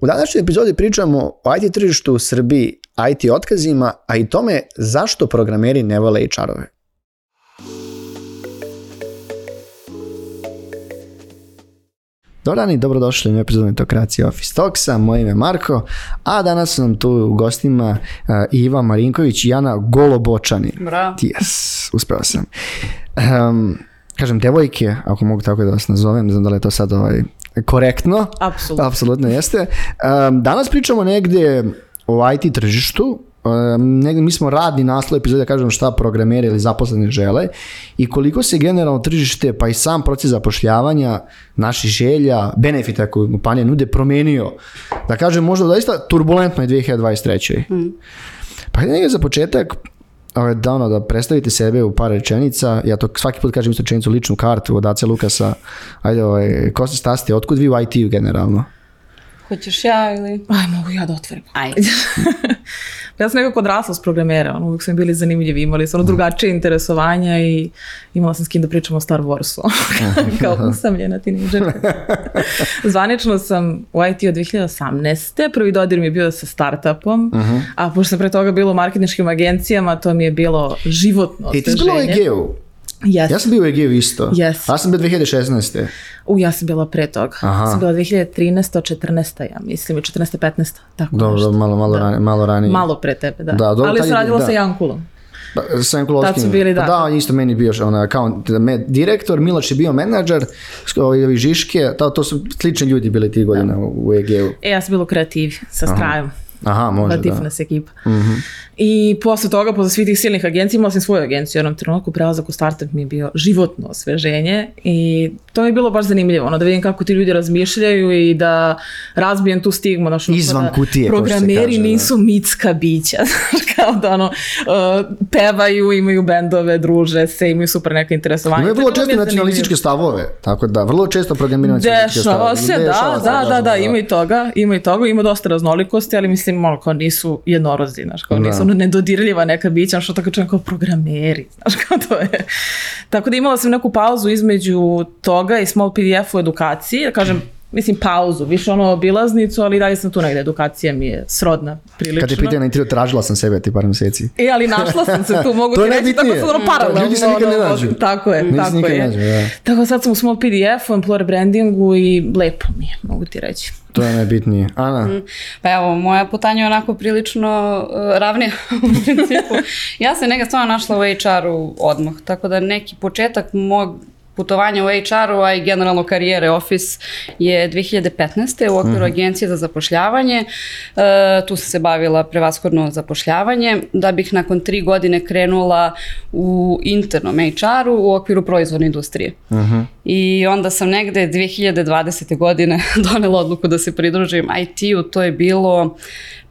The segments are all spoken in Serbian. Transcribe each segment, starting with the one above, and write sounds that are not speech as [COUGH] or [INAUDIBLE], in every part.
U današnjoj epizodi pričamo o IT tržištu u Srbiji, IT otkazima, a i tome zašto programeri ne vole HR-ove. Dobar dan i dobrodošli u epizodu Netokracije Office Talksa, moje ime je Marko, a danas su nam tu u gostima uh, Iva Marinković i Jana Golobočani. Bravo. Yes, uspeo sam. Um, kažem, devojke, ako mogu tako da vas nazovem, ne znam da li je to sad ovaj, korektno. Apsolutno. Apsolutno jeste. Um, danas pričamo negde o IT tržištu, Um, negde mi smo radni naslov epizode, kažem šta programeri ili zaposleni žele i koliko se generalno tržište pa i sam proces zapošljavanja naših želja, benefita koje kompanije nude promenio. Da kažem možda doista turbulentno je 2023. Mm. Pa negde za početak da, ono, da predstavite sebe u par rečenica, ja to svaki put kažem isto rečenicu, ličnu kartu od Ace Lukasa, ajde, ovaj, ko se staste, otkud vi u IT-u generalno? Hoćeš ja ili... Aj, mogu ja da otvorim. Ajde. [LAUGHS] ja sam nekako odrasla s programera, ono, uvijek su mi bili zanimljivi, imali su ono drugačije interesovanja i imala sam s kim da pričam o Star Warsu, [LAUGHS] kao usamljena tineđer. [LAUGHS] Zvanično sam u IT od 2018. Prvi dodir mi je bio sa startupom, uh -huh. a pošto sam pre toga bilo u marketinškim agencijama, to mi je bilo životno I ti si bilo u? Yes. Ja sam bio u EG-u isto. Yes. Ja sam bio 2016. U, ja sam bila pre toga. Aha. Sam bila 2013. 14. ja mislim, i 14. 15. Tako Dobro, nešto. malo, malo, Da. ranije, malo ranije. Malo pre tebe, da. Da, dobro, Ali sam je- radila da. sa Jankulom. Pa, Sa Jankulovskim. Tad su bili, da. Da, isto meni bio onaj account me, direktor, Miloš je bio menadžer, ovi Žiške, to, to su slični ljudi bili tih godina u EG-u. E, ja sam bila u kreativi sa strajom. Aha, može, da. Latifnas ekipa. I posle toga, posle svih tih silnih agencija, imala sam svoju agenciju. U jednom trenutku prelazak u startup mi je bio životno osveženje i to mi je bilo baš zanimljivo, ono, da vidim kako ti ljudi razmišljaju i da razbijem tu stigmu. Znaš, ono, Izvan da kutije, što Programeri kaže, da. nisu mitska bića, [LAUGHS] kao da ono, uh, pevaju, imaju bendove, druže se, imaju super neka interesovanja. Imaju To je vrlo često nacionalističke stavove, tako da, vrlo često programiraju nacionalističke stavove. Dešava se, da, Dešava se, da, da, da, ima da. i toga, ima i toga, ima dosta raznolikosti, ali mislim, malo kao nisu jednorozi, znaš, kao Da. nisu ono nedodirljiva neka bića, što tako čujem kao programeri, [LAUGHS] znaš, kao to je. Tako da imala sam neku pauzu između toga i small PDF u edukaciji, da kažem, mislim pauzu, više ono obilaznicu, ali dalje sam tu negde, edukacija mi je srodna prilično. Kad te pitaju na intervju, tražila sam sebe ti par meseci. E, ali našla sam se tu, mogu [LAUGHS] ti je reći, tako sam ono paralelno. ljudi se nikad ne ono, nađu. Tako je, Ljudi tako nikad je. nađu, da. Tako sad sam u small PDF-u, employer brandingu i lepo mi je, mogu ti reći. To je najbitnije. Ana, Pa evo, moja putanja je onako prilično uh, ravnija [LAUGHS] u principu. Ja sam neka stvarno našla u HR-u odmah, tako da neki početak mog putovanja u HR-u, a i generalno karijere Office je 2015. u okviru agencije za zapošljavanje. E, tu sam se bavila prevashodno zapošljavanje, da bih nakon tri godine krenula u internom HR-u u okviru proizvodne industrije. I onda sam negde 2020. godine [LAUGHS] donela odluku da se pridružim IT-u, to je bilo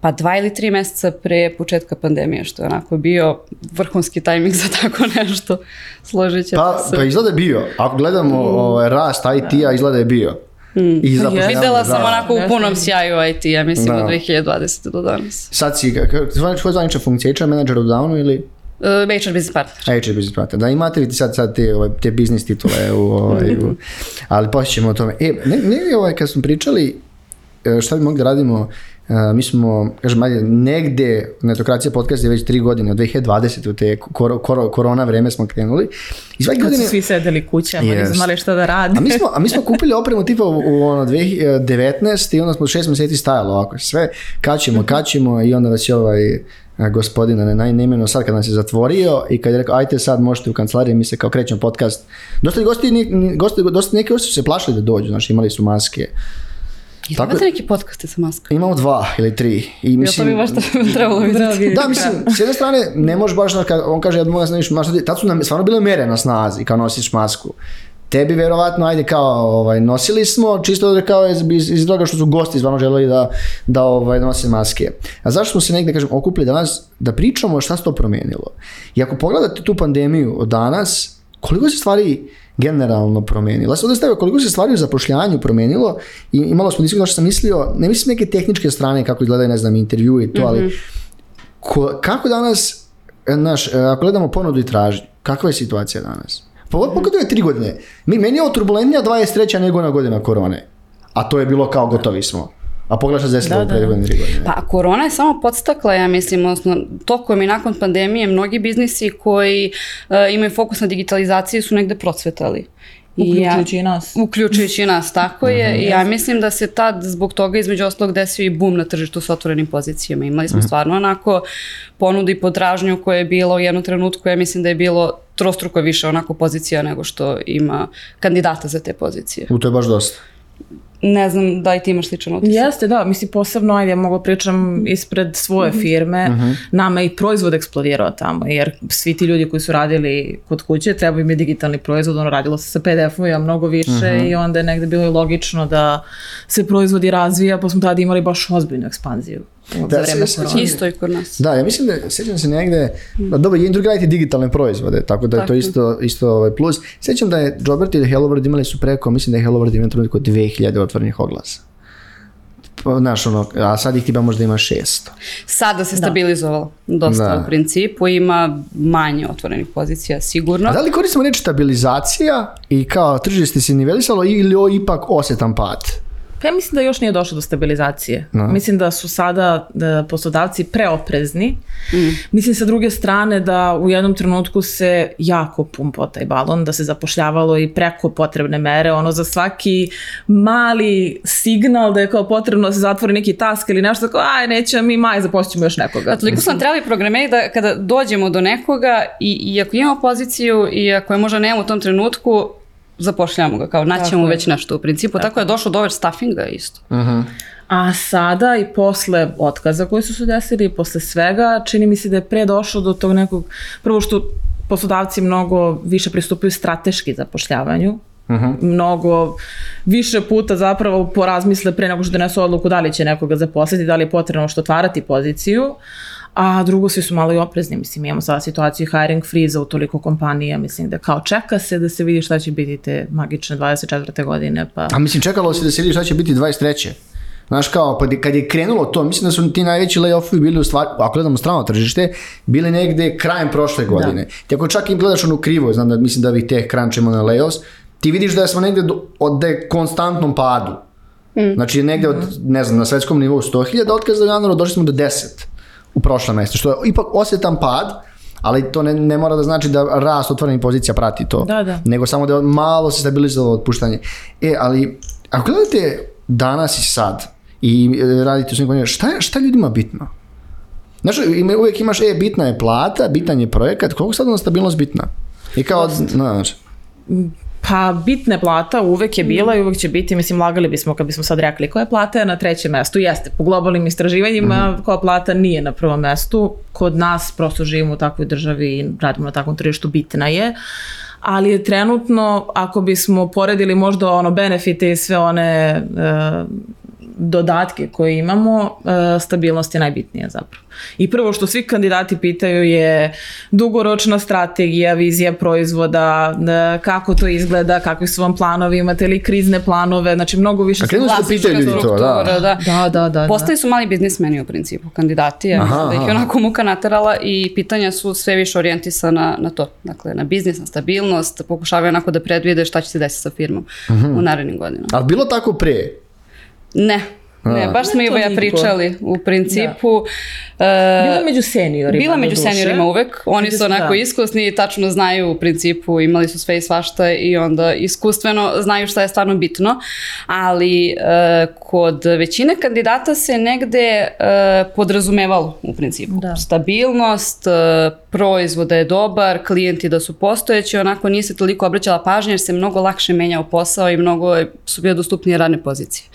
pa dva ili tri meseca pre početka pandemije, što je onako bio vrhunski tajming za [LAUGHS] tako nešto. Složit ćete pa, se. pa izgleda je bio. Ako gledamo Mm. ovaj, rast IT-a, izgleda je bio. I zapošljavanje, Videla sam da. onako u punom sjaju IT-a, mislim, Da. od 2020. do danas. Sad si, koja je zvanična funkcija, HR manager u Downu ili HR business partner. HR business partner? Da, imate li ti sad, sad te, ovaj, te biznis titule, u, ovaj, u, [LAUGHS] ali poslije ćemo o tome. E, ne, ne, ovaj, kad smo pričali šta bi mogli da radimo, e, mi smo, kažem, ajde, negde, Netokracija podcast je već tri godine, od 2020. u te kor, kor, korona vreme smo krenuli. I svake Kad godine... su svi sedeli kućama, nisu znali šta da rade. A mi smo, a mi smo kupili opremu tipa u, u ono 2019 i onda smo šest mjeseci stajalo ovako sve kačimo, kačimo i onda vas je ovaj a, gospodin, ne, naj, neimeno sad kad nas je zatvorio i kad je rekao ajte sad možete u kancelariji, mi se kao krećemo podcast. Dosta gosti, ni- ni- gosti, dosta neki gosti su se plašili da dođu, znači imali su maske. Tako... Imate neki podcaste sa maskom? Imamo dva ili tri. I Jel to mislim, bi baš [LAUGHS] trebalo vidjeti? da, mislim, s jedne strane, ne možeš baš, da kad on kaže, ja mogu znaš, maš, tad su nam stvarno bile mere na snazi, kao nosiš masku. Tebi verovatno, ajde kao, ovaj, nosili smo, čisto da kao iz, iz, iz toga što su gosti stvarno želeli da, da ovaj, nose maske. A zašto smo se negde, kažem, okupili danas da pričamo šta se to promenilo? I ako pogledate tu pandemiju od danas, koliko se stvari generalno sam ovdje stavio koliko se stvari u zapošljavanju promenilo i imalo smo diskusiju što sam mislio, ne mislim neke tehničke strane kako izgledaju, ne znam, intervju i to, ali ko, kako danas, e, naš, e, ako gledamo ponudu i tražnju, kakva je situacija danas? Pa ovo pogledaj tri godine. Mi, meni je ovo turbulentnija 23. nego na godina korone. A to je bilo kao gotovi smo. A pogledaš šta se desilo Da, u da, prethodne tri godine. Pa korona je samo podstakla, ja mislim, odnosno tokom i nakon pandemije mnogi biznisi koji e, imaju fokus na digitalizaciji su negde procvetali. Ja- Uključujući i nas. Uključujući i nas, tako je. I ja mislim da se tad zbog toga između ostalog desio i bum na tržištu sa otvorenim pozicijama. Imali smo stvarno onako ponudu i potražnju koje je bilo u jednom trenutku, ja mislim da je bilo trostruko više onako pozicija nego što ima kandidata za te pozicije. U to je baš dosta. Ne znam da i ti imaš sličan utisak. Jeste, da, mislim posebno, ajde, ja mogu pričam ispred svoje firme, nama je i proizvod eksplodirao tamo, jer svi ti ljudi koji su radili kod kuće, treba im je digitalni proizvod, ono radilo se sa PDF-ovima mnogo više i onda je negde bilo i logično da se proizvodi razvija, pa smo tada imali baš ozbiljnu ekspanziju za Da, vreme se- se- korone. Isto i kod nas. Da, ja mislim da, sjećam se negde, da, dobro, jedni drugi radite digitalne proizvode, tako da je to Tako. isto, isto ovaj plus. Sjećam da je Jobert i Hello World imali su preko, mislim da je Hello World imao trenutku 2000 otvorenih oglasa. Pa, Znaš, ono, a sad ih tipa možda ima 600. Sada se stabilizovalo dosta Da. u principu, ima manje otvorenih pozicija sigurno. A da li koristimo reč stabilizacija i kao tržište se nivelisalo ili o ipak osjetan pad? Pa ja mislim da još nije došlo do stabilizacije. No. Mislim da su sada da, poslodavci preoprezni. Mm. Mislim sa druge strane da u jednom trenutku se jako pumpao taj balon, da se zapošljavalo i preko potrebne mere, ono za svaki mali signal da je kao potrebno da se zatvori neki task ili nešto, tako aj neće mi maj zaposlimo još nekoga. Da, toliko su nam trebali programeri da kada dođemo do nekoga i, i ako imamo poziciju i ako je možda nemamo u tom trenutku, zapošljamo ga, kao naćemo Tako je. već nešto u principu. Tako, je došlo do overstuffinga isto. A sada i posle otkaza koji su se desili i posle svega, čini mi se da je pre došlo do tog nekog, prvo što poslodavci mnogo više pristupaju strateški zapošljavanju, mnogo više puta zapravo porazmisle pre nego što donesu odluku da li će nekoga zaposliti, da li je potrebno što otvarati poziciju, a drugo svi su malo i oprezni, mislim imamo sada situaciju hiring freeze u toliko kompanija, mislim da kao čeka se da se vidi šta će biti te magične 24. godine, pa... A mislim, čekalo se da se vidi šta će biti 23. Znaš kao, pa kad je krenulo to, mislim da su ti najveći lay-offovi bili u stvari, ako gledamo strano tržište, bili negde krajem prošle godine. Ti ako čak i gledaš onu krivo, znam da mislim da vi teh krančemo na layoffs, ti vidiš da smo negde do, od da je konstantnom padu. Znači negde od, ne znam, na svetskom nivou 100.000 otkaza u januaru, došli smo do 10 u prošlom mjesecu, što je ipak osjetan pad, ali to ne, ne mora da znači da rast otvorenih pozicija prati to. Da, da. Nego samo da je malo se stabilizovalo otpuštanje. E, ali ako gledate danas i sad i e, radite u svim kompanijama, šta, šta je ljudima bitno? Znaš, ima- uvijek imaš, e, bitna je plata, bitan je projekat, koliko sad ona stabilnost bitna? I kao, znaš, Pa bitna plata, uvek je bila i uvek će biti, mislim lagali bismo kad bismo sad rekli koja plata je na trećem mestu. Jeste, po globalnim istraživanjima koja plata nije na prvom mestu. Kod nas prosto živimo u takvoj državi i radimo na takvom tržištu, bitna je. Ali je trenutno, ako bismo poredili možda ono benefite i sve one e, dodatke koje imamo, e, stabilnost je najbitnija zapravo. I prvo što svi kandidati pitaju je dugoročna strategija, vizija proizvoda, e, kako to izgleda, kakvi su vam planovi, imate li krizne planove, znači mnogo više... A krenuli su da pitaju ljudi to, da. da. Da, da, da. da. Postali su mali biznismeni u principu, kandidati, ja Aha, da ih je onako muka naterala i pitanja su sve više orijentisana na to. Dakle, na biznis, na stabilnost, pokušavaju onako da predvide šta će se desiti sa firmom Mhm. u narednim godinama. ali bilo tako pre? Ne, ne, A. baš smo Ne i ja pričali u principu. e, Bila među seniorima. Bila među doduše. seniorima uvek, oni su onako da. iskusni i tačno znaju u principu, imali su sve i svašta i onda iskustveno znaju šta je stvarno bitno, ali e, kod većine kandidata se negde e, podrazumevalo u principu. Da. Stabilnost, e, proizvoda je dobar, klijenti da su postojeći, onako nije se toliko obraćala pažnja jer se mnogo lakše menjao posao i mnogo je- su bile dostupnije radne pozicije.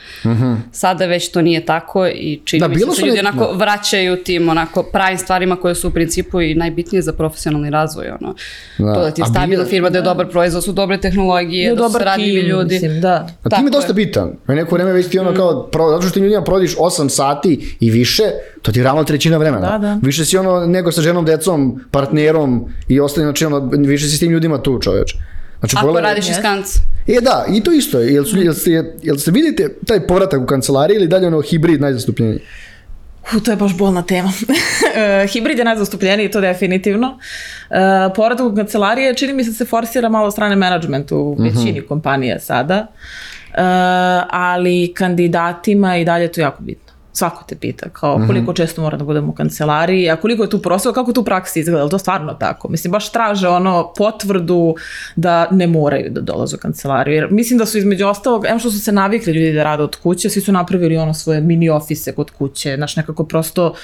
Sada već to nije tako i čini Da, mi se da ljudi ne- onako vraćaju tim onako pravim stvarima koje su u principu i najbitnije za profesionalni razvoj. Ono. Da. To da ti je stabilna firma, da je dobar proizvod, su dobre tehnologije, Je da su tim, ljudi. mislim, da. A tim je dosta je. bitan. U neko vreme već ti ono kao, pro, zato što ti ljudima prodiš 8 sati i više, to ti je ravno trećina vremena. Da, da. Više si ono nego sa ženom, decom, partnerom i ostalim, znači ono, više si s tim ljudima tu čoveč. Znači, Ako pogledaj- radiš iz kanca. E da, i to isto je. Jel, su, jel, ste, jel ste vidite taj povratak u kancelariji ili dalje ono hibrid najzastupljeniji? U, to je baš bolna tema. [LAUGHS] E, Hibrid je najzastupljeniji, to definitivno. E, povratak u kancelarije čini mi se da se forsira malo strane menadžmenta u većini kompanija sada. ali kandidatima i dalje je to jako bitno. Svako te pita, kao koliko često mora da budem u kancelariji, a koliko je tu prostor, kako tu praksi izgleda, to stvarno tako? Mislim, baš traže ono potvrdu da ne moraju da dolaze u kancelariju. Jer mislim da su između ostalog, em što su se navikli ljudi da rade od kuće, svi su napravili ono svoje mini ofise kod kuće, znaš, nekako prosto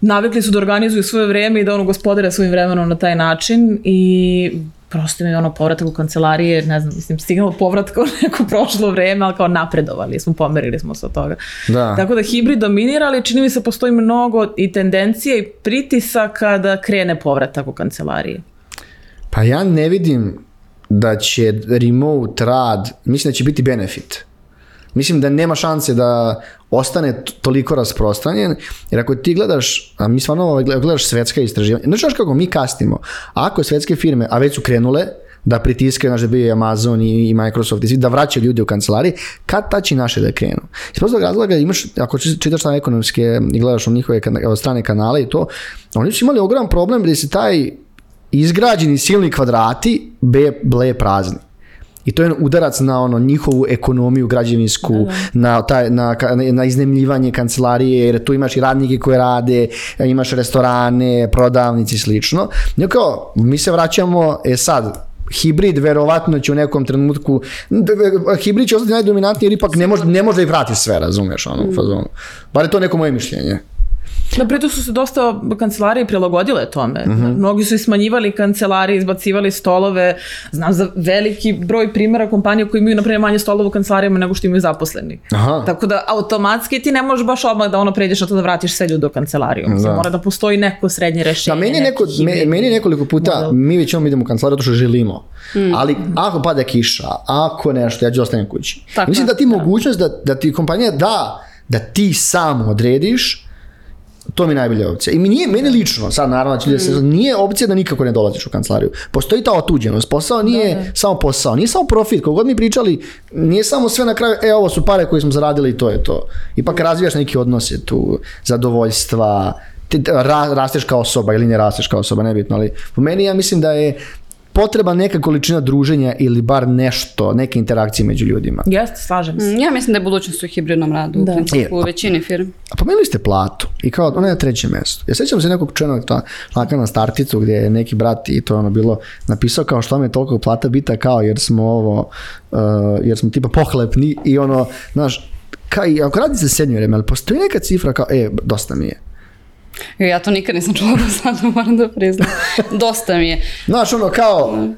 navikli su da organizuju svoje vreme i da ono gospodare svojim vremenom na taj način i prosto mi je ono povratak u kancelarije, ne znam, mislim, stignalo povratka u [LAUGHS] neko prošlo vreme, ali kao napredovali smo, pomerili smo se od toga. Da. Tako da hibrid dominira, ali čini mi se postoji mnogo i tendencije i pritisaka da krene povratak u kancelarije. Pa ja ne vidim da će remote rad, mislim da će biti benefit. Mislim da nema šanse da ostane toliko rasprostranjen, jer ako ti gledaš, a mi stvarno ovaj, gled- gledaš svetska istraživanja, znaš znaš kako mi kasnimo, ako svetske firme, a već su krenule, da pritiskaju, znaš da bi Amazon i, i Microsoft i svi, da vraćaju ljude u kancelariji, kad ta će i naše da krenu? Iz prostog razloga imaš, ako či- čitaš tamo ekonomske i gledaš u njihove kana- strane kanale i to, oni su imali ogroman problem gdje se taj izgrađeni silni kvadrati be, ble prazni. I to je udarac na ono njihovu ekonomiju građevinsku, na, taj, na, na iznemljivanje kancelarije, jer tu imaš i radnike koje rade, imaš restorane, prodavnici i slično. I kao, mi se vraćamo, e sad, hibrid verovatno će u nekom trenutku hibrid će ostati najdominantniji jer ipak ne može, ne može da ih vrati sve, razumeš ono, u fazonu. Bar je to neko moje mišljenje. Da, pritom su se dosta kancelarije prilagodile tome. Mnogi su i smanjivali kancelarije, izbacivali stolove. Znam za veliki broj primjera kompanija koji imaju, na primjer, manje stolova u kancelarijama nego što imaju zaposleni. Aha. Tako da, automatski ti ne možeš baš odmah da ono pređeš na to da vratiš sve ljude u kancelariju. Da. Mora da postoji neko srednje Da, rešenje. meni je, neko, me- meni je nekoliko puta, model. mi već idemo u kancelariju zato što želimo. Ali ako pada kiša, ako nešto, ja ću ostanem kući. Tako Mislim da ti mogućnost da, da ti kompanija da, da ti sam odrediš, to mi je najbolja opcija. I mi nije, meni lično, sad naravno će ljudi se, nije opcija da nikako ne dolaziš u kancelariju. Postoji ta otuđenost. Posao nije samo posao, nije samo profit. Kako god mi pričali, nije samo sve na kraju, e ovo su pare koje smo zaradili i to je to. Ipak razvijaš neki odnose tu, zadovoljstva, ti ra, rasteš kao osoba ili ne rasteš kao osoba, nebitno, ali po meni ja mislim da je potreba neka količina druženja ili bar nešto, neke interakcije među ljudima. Jeste, slažem se. Mm, Ja mislim da je budućnost u hibridnom radu Da. u principu E, u većini firm. A pomenuli ste platu i kao ona je na trećem mjestu. Ja sjećam se nekog člana ta članka na starticu gdje je neki brat i to je ono bilo napisao kao što vam je toliko plata bita kao jer smo ovo, uh, jer smo tipa pohlepni i ono, znaš, kao i ako radi se seniorima, ali postoji neka cifra kao, e, dosta mi je. Ja to nikad nisam čula [LAUGHS] do sada, moram da priznam. Dosta mi je. Znaš, ono kao,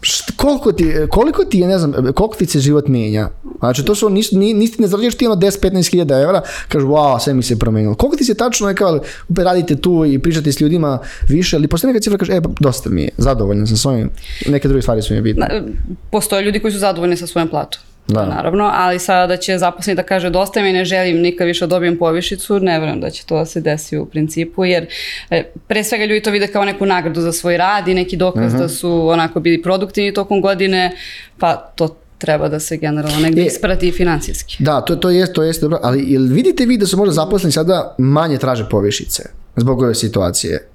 št- koliko ti, koliko ti je, ne znam, koliko ti se život mijenja? Znači, to su, nis, ni, nisi ne zarađuješ ti ono 10-15 hiljada evra, kažeš, wow, sve mi se promijenilo. Koliko ti se tačno je kao, radite tu i pričate s ljudima više, ali postoji neka cifra, kaže, e, pa, dosta mi je, zadovoljan sam s ovim, neke druge stvari su mi bitne. Postoje ljudi koji su zadovoljni sa svojom platom. Da. Naravno, ali sada da će zaposleni da kaže dosta mi ne želim nikad više da dobijem povišicu, ne vjerujem da će to da se desi u principu, jer e, pre svega ljudi to vide kao neku nagradu za svoj rad i neki dokaz da su onako bili produktivni tokom godine, pa to treba da se generalno negdje E, isprati i financijski. Da, to, to jest, to jest dobro, ali jel vidite vi da su možda zaposleni sada manje traže povišice zbog ove situacije?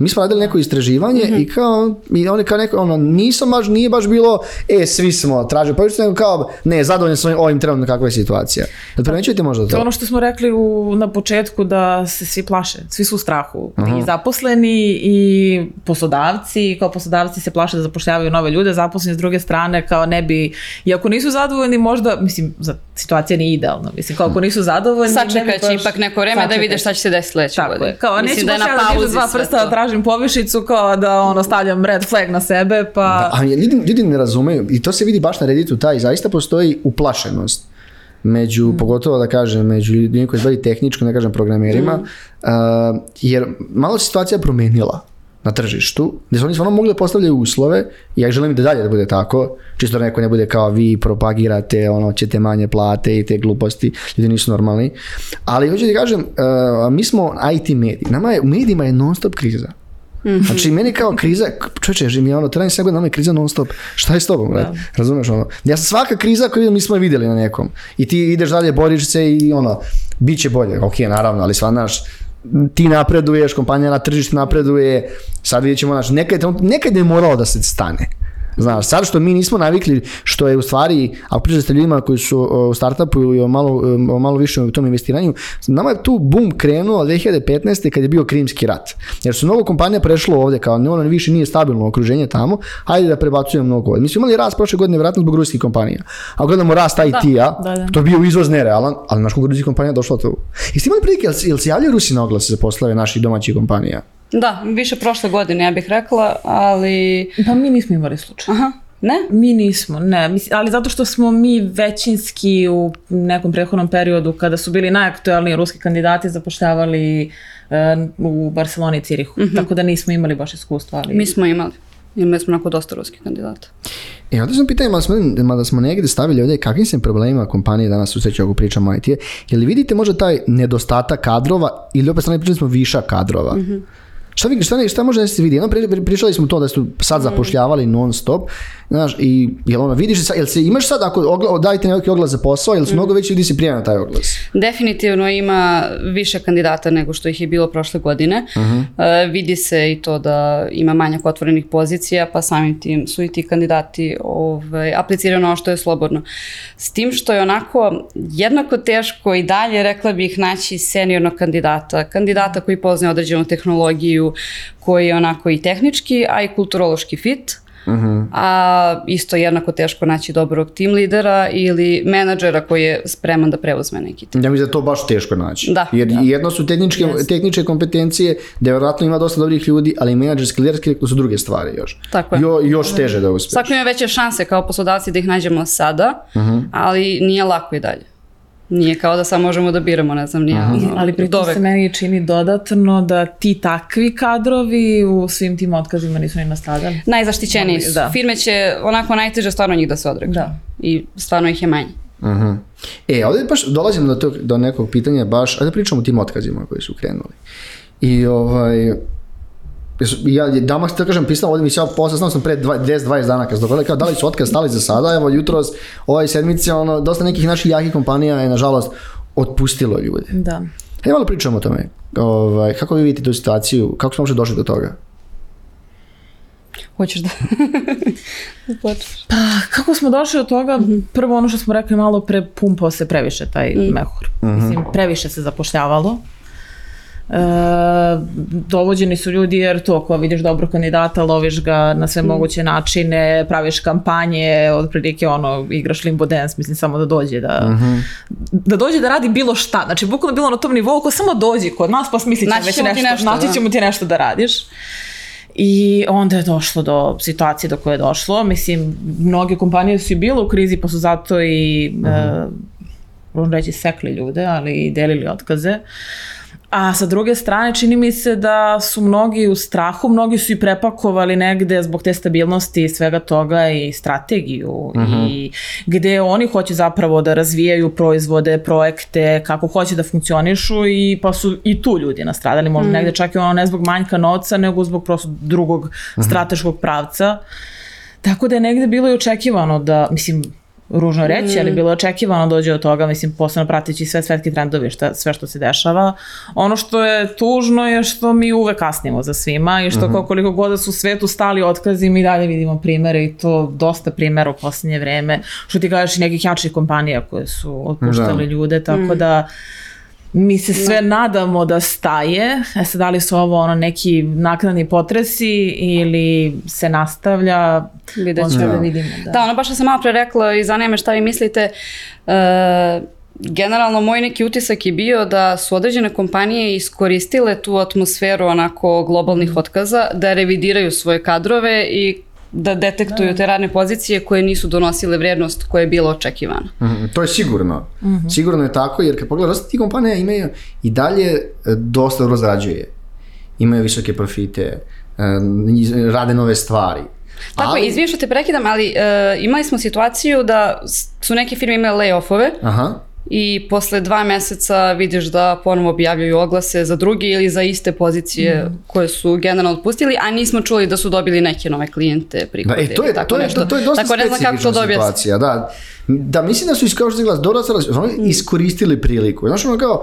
Mi smo radili neko istraživanje i kao, i oni kao neko, ono, nisam baš, nije baš bilo, e, svi smo traže povišice, nego kao, ne, zadovoljni smo ovim trenutno kakva je situacija. Jel primećujete možda To je to? ono što smo rekli u, na početku da se svi plaše, svi su u strahu. I zaposleni i poslodavci, kao poslodavci se plaše da zapošljavaju nove ljude, zaposleni s druge strane kao ne bi, i ako nisu zadovoljni možda, mislim, za, situacija nije idealna, mislim, kao ako nisu zadovoljni... ne bi će baš- ipak neko vreme da Sačekat vide šta će se desiti sledeće Tako godine. je, kao neću Mislim baš da je na da pauzi dva prsta da tražim povišicu kao da ono stavljam red flag na sebe, pa... A ljudi, ljudi ne razumeju i to se vidi baš na Redditu taj, zaista postoji uplašenost među, pogotovo da kažem, među ljudima koji bavi tehničko, ne kažem programerima, uh, jer malo se situacija promijenila na tržištu, gdje su oni stvarno mogli da postavljaju uslove i ja želim da dalje da bude tako, čisto da neko ne bude kao vi propagirate, ono, ćete manje plate i te gluposti, ljudi nisu normalni, ali hoću ti kažem, uh, mi smo IT mediji, nama je, u medijima je non stop kriza. Znači, meni kao kriza, čovječe, živim ja ono, trebam sve godina, nama je kriza non stop. Šta je s tobom, brate? Razumeš ono? Ja sam svaka kriza koju vidim, mi smo je vidjeli na nekom. I ti ideš dalje, boriš se i ono, bit će bolje. Ok, naravno, ali sva naš, ti napreduješ, kompanija na tržištu napreduje, sad vidjet ćemo, znaš, nekad, nekad je moralo da se stane. Znaš, sad što mi nismo navikli, što je u stvari, ako pričate ljudima koji su u startupu ili o malo, o malo više u tom investiranju, nama je tu boom krenuo 2015. kad je bio Krimski rat. Jer su mnogo kompanija prešlo ovde, kao ne, ono više nije stabilno okruženje tamo, hajde da prebacujemo mnogo ovde. Mi smo imali rast prošle godine, vjerojatno zbog ruskih kompanija. A gledamo rast IT-a, da, da. to je bio izvoz nerealan, ali naš koliko ruskih kompanija došla tu. Jeste imali prilike, jel, se- jel se javljaju Rusi na oglase za poslove naših domaćih kompanija? Da, više prošle godine ja bih rekla, ali... Pa mi nismo imali slučaj. Aha, ne? Mi nismo, ne, ali zato što smo mi većinski u nekom prethodnom periodu kada su bili najaktualniji ruski kandidati zapošljavali e, u Barceloni i Cirihu, tako da nismo imali baš iskustva. Ali... Mi smo imali. Imali smo onako dosta ruskih kandidata. E, onda sam pitanje, mada smo, mada smo negdje stavili ovdje, kakvim se problemima kompanije danas susreću ako pričamo o IT, je li vidite možda taj nedostatak kadrova ili opet strane pričali smo viša kadrova? Šta, vi, šta, ne- šta može da se vidi? Jedno pri- pri- pričali smo to da su sad zapošljavali non stop, znaš, i jel ono, vidiš, jel se imaš sad, ako ogla, dajte neki oglas za posao, jel su mnogo veći ljudi se prijave na taj oglas? Definitivno ima više kandidata nego što ih je bilo prošle godine. E, vidi se i to da ima manjak otvorenih pozicija, pa samim tim su i ti kandidati ovaj, apliciraju na ono što je slobodno. S tim što je onako jednako teško i dalje, rekla bih, naći seniornog kandidata. Kandidata koji poznaje određenu tehnologiju, koji je onako i tehnički, a i kulturološki fit. A isto jednako teško naći dobrog tim lidera ili menadžera koji je spreman da preuzme neki tim. Ja mislim da je to baš teško naći. Da, Jer da. jedno su tehničke, tehničke kompetencije, da vjerojatno ima dosta dobrih ljudi, ali menadžerski, liderski, to su druge stvari još. Tako je. Jo, još teže da uspeš. Svako ima veće šanse kao poslodavci da ih nađemo sada, ali nije lako i dalje. Nije kao da sad možemo da biramo, ne znam, nije ono, Ali pritom se meni čini dodatno da ti takvi kadrovi u svim tim otkazima nisu ni nastavljali. Najzaštićeniji su. Da. Firme će onako najteže stvarno njih da se odreknu. Da. I stvarno ih je manje. Mhm. E, ovdje baš dolazimo do, tog, do nekog pitanja baš, ajde pričamo o tim otkazima koji su krenuli. I ovaj, ja danas da kažem pisao ovdje mi se ja posle znao sam pre dva- 10-20 dana kad su dogodili kao da li su otkaz stali za sada evo jutros ovaj sedmice ono dosta nekih naših jakih kompanija je nažalost otpustilo ljude. Da. Hajde malo pričamo o tome. Ovaj, kako vi vidite tu situaciju? Kako smo uopšte došli do toga? Hoćeš da... [LAUGHS] Pa, kako smo došli od toga? Prvo ono što smo rekli malo pre, pumpao se previše taj mehur. Mislim, previše se zapošljavalo. E, dovođeni su ljudi jer to ako vidiš dobrog kandidata, loviš ga na sve moguće načine, praviš kampanje, otprilike ono, igraš limbo dance, mislim samo da dođe da, da dođe da radi bilo šta. Znači, bukvalno bilo na tom nivou ko samo dođi kod nas pa smislit će već nešto, nešto, naći da. ćemo ti nešto da radiš. I onda je došlo do situacije do koje je došlo. Mislim, mnoge kompanije su i bile u krizi pa su zato i, e, možemo reći, sekli ljude, ali i delili otkaze. A sa druge strane, čini mi se da su mnogi u strahu, mnogi su i prepakovali negde zbog te stabilnosti i svega toga i strategiju i gde oni hoće zapravo da razvijaju proizvode, projekte, kako hoće da funkcionišu i pa su i tu ljudi nastradali, možda negde čak i ono ne zbog manjka novca, nego zbog prosto drugog strateškog pravca. Tako da je negde bilo i očekivano da, mislim, ružno reći, ali bilo je očekivano da dođe od toga, mislim, posebno prateći sve svetski trendovi, šta, sve što se dešava. Ono što je tužno je što mi uvek kasnimo za svima i što mm koliko god da su u svetu stali otkazi, mi dalje vidimo primere i to dosta primera u posljednje vreme. Što ti kažeš i nekih jačih kompanija koje su otpuštali Da. ljude, tako da mi se sve nadamo da staje. E sad, da li su ovo ono neki naknadni potresi ili se nastavlja, Vidjet ćemo. da vidimo. Da. Da, ono baš što sam malo pre rekla i zanima me šta vi mislite. E, generalno moj neki utisak je bio da su određene kompanije iskoristile tu atmosferu onako globalnih otkaza da revidiraju svoje kadrove i da detektuju te radne pozicije koje nisu donosile vrijednost koja je bila očekivana. Mhm, To je sigurno. Sigurno je tako, jer kad pogledaš, dosta ti kompanija imaju i dalje e, dosta dobro zarađuje. Imaju visoke profite, e, rade nove stvari. Tako Ali- je, izviješ što te prekidam, ali e, imali smo situaciju da su neke firme imale layoffove Aha. I posle dva meseca vidiš da ponovo objavljuju oglase za druge ili za iste pozicije koje su generalno otpustili, a nismo čuli da su dobili neke nove klijente, Da, prihode e, to je, tako to je, nešto. to, to je dosta tako to specifična dobije. situacija, da. Da, mislim da su, is- kao što si glas, su oni Mm. iskoristili priliku. Znaš, ono kao,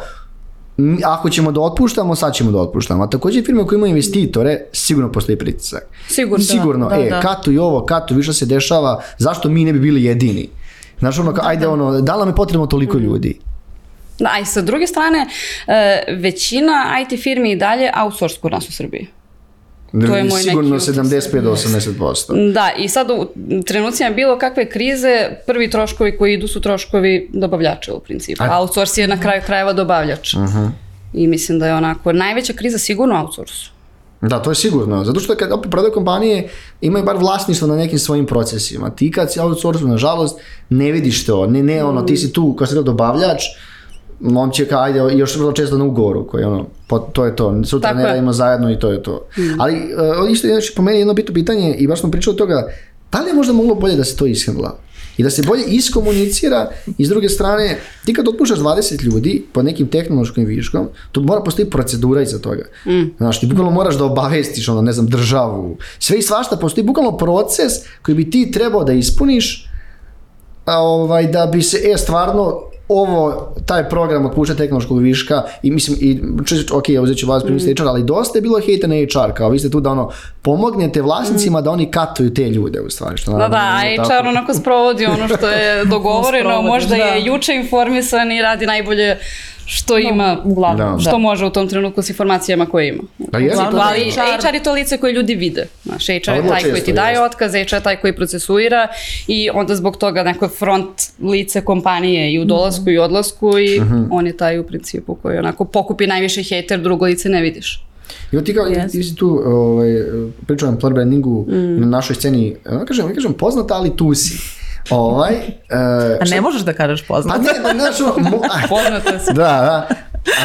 ako ćemo da otpuštamo, sad ćemo da otpuštamo. A također firme koje imaju investitore, sigurno postoji pritisak. Sigurno. Sigurno, da, e, da. katu i ovo, katu, više se dešava, zašto mi ne bi bili jedini? Znaš, ono, kao, ajde, ono, da li nam je potrebno toliko ljudi? Da, a i sa druge strane, e, većina IT firmi i dalje outsource kod nas u Srbiji. To je moj Sigurno neki utisak. 75 do 80%. Da, i sad u trenucima bilo kakve krize, prvi troškovi koji idu su troškovi dobavljača u principu. A- Outsource je na kraju krajeva dobavljač. I mislim da je onako najveća kriza sigurno outsource. Da, to je sigurno. Zato što kad opet prodaju kompanije imaju bar vlasništvo na nekim svojim procesima. Ti kad si outsourcu, nažalost, ne vidiš to. Ne, ne, ono, ti si tu kao se dobavljač, momče kao ajde, još vrlo često na ugovoru koji ono, po- to je to, sutra Tako ne radimo zajedno i to je to. Ali uh, isto je po meni jedno bitno pitanje i baš smo pričali od toga, da li je možda moglo bolje da se to ishendla? I da se bolje iskomunicira i s druge strane, ti kad otpuštaš 20 ljudi pod nekim tehnološkim viškom, tu mora postoji procedura iza toga. Znaš, ti bukvalno moraš da obavestiš, ono, ne znam, državu. Sve i svašta, postoji bukvalno proces koji bi ti trebao da ispuniš a, ovaj, da bi se, e, stvarno, ovo, taj program otpušta tehnološkog viška i mislim, i, ok, ja uzet ću vas primjer mm. HR, ali dosta je bilo hejta na HR, kao vi ste tu da ono, pomognete vlasnicima da oni katuju te ljude u stvari. Što Da, da, HR tako. onako sprovodi ono što je [LAUGHS] dogovoreno, možda je da. juče informisan i radi najbolje što ima, uglavnom, Da. što može u tom trenutku s informacijama koje ima. Da, jeste Uglavnom, to. Ali HR HR je to lice koje ljudi vide. Znaš, HR je taj koji ti daje otkaz, HR je taj koji procesuira i onda zbog toga neko front lice kompanije i u dolasku i odlasku i Mhm. on je taj u principu koji onako pokupi najviše hejter, drugo lice ne vidiš. I ti kao, Yes. ti si tu ovaj, pričao o employer brandingu Mm. na našoj sceni, ne kažem, ne kažem poznata, ali tu si. Ovaj, e, A ne možeš da kažeš pa poznat. ne, pa znaš, mo- a, [LAUGHS] Poznato je da, da.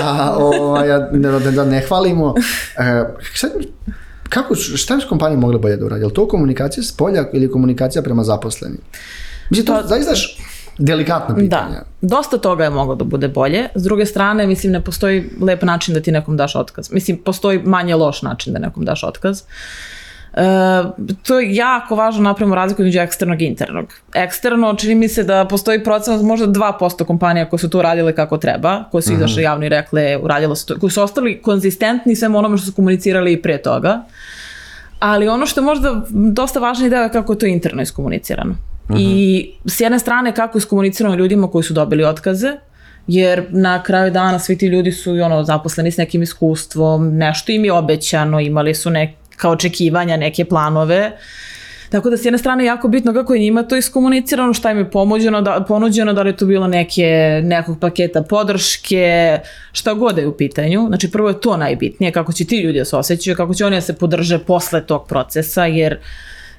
A, ovaj, ja, ne, da, da ne hvalimo. E, sad, kako, šta bi s kompanijom mogla bolje da uradi? Je li to komunikacija s polja ili komunikacija prema zaposlenim? Mislim, to zaista š- delikatna pitanja. Da, dosta toga je moglo da bude bolje. S druge strane, mislim, ne postoji lep način da ti nekom daš otkaz. Mislim, postoji manje loš način da nekom daš otkaz. E, to je jako važno napravimo razliku između eksternog i internog. Eksterno, čini mi se da postoji procenat možda 2% kompanija koje su to uradile kako treba, koje su izašle javno i rekle uradile su to, koji su ostali konzistentni svemu onome što su komunicirali i pre toga. Ali ono što je možda dosta važniji deo je kako je to interno iskomunicirano. I s jedne strane kako je iskomunicirano ljudima koji su dobili otkaze, jer na kraju dana svi ti ljudi su ono zaposleni s nekim iskustvom, nešto im je obećano, imali su neka očekivanja, neke planove. Tako da s jedne strane jako bitno kako je njima to iskomunicirano, šta im je ponuđeno, da, ponuđeno, da li je to bilo neke, nekog paketa podrške, šta god da je u pitanju. Znači prvo je to najbitnije, kako će ti ljudi da se osjećaju, kako će oni da se podrže posle tog procesa, jer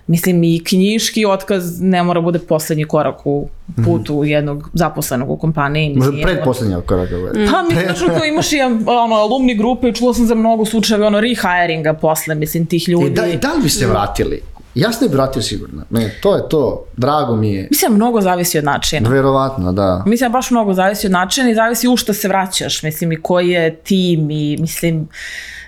mislim i knjiški otkaz ne mora bude poslednji korak u putu jednog zaposlenog u kompaniji. Možda Mislim, predposlednja koraka. ovaj. pa mislim da što imaš i ono, alumni grupe i čula sam za mnogo slučajeva ono rehiringa posle, mislim, tih ljudi. E, da, da li bi se vratili? Ja se ne bi vratio sigurno. Ne, to je to. Drago mi je. Mislim, mnogo zavisi od načina. Verovatno, da. Mislim, baš mnogo zavisi od načina i zavisi u šta se vraćaš, mislim, i koji je tim i, mislim,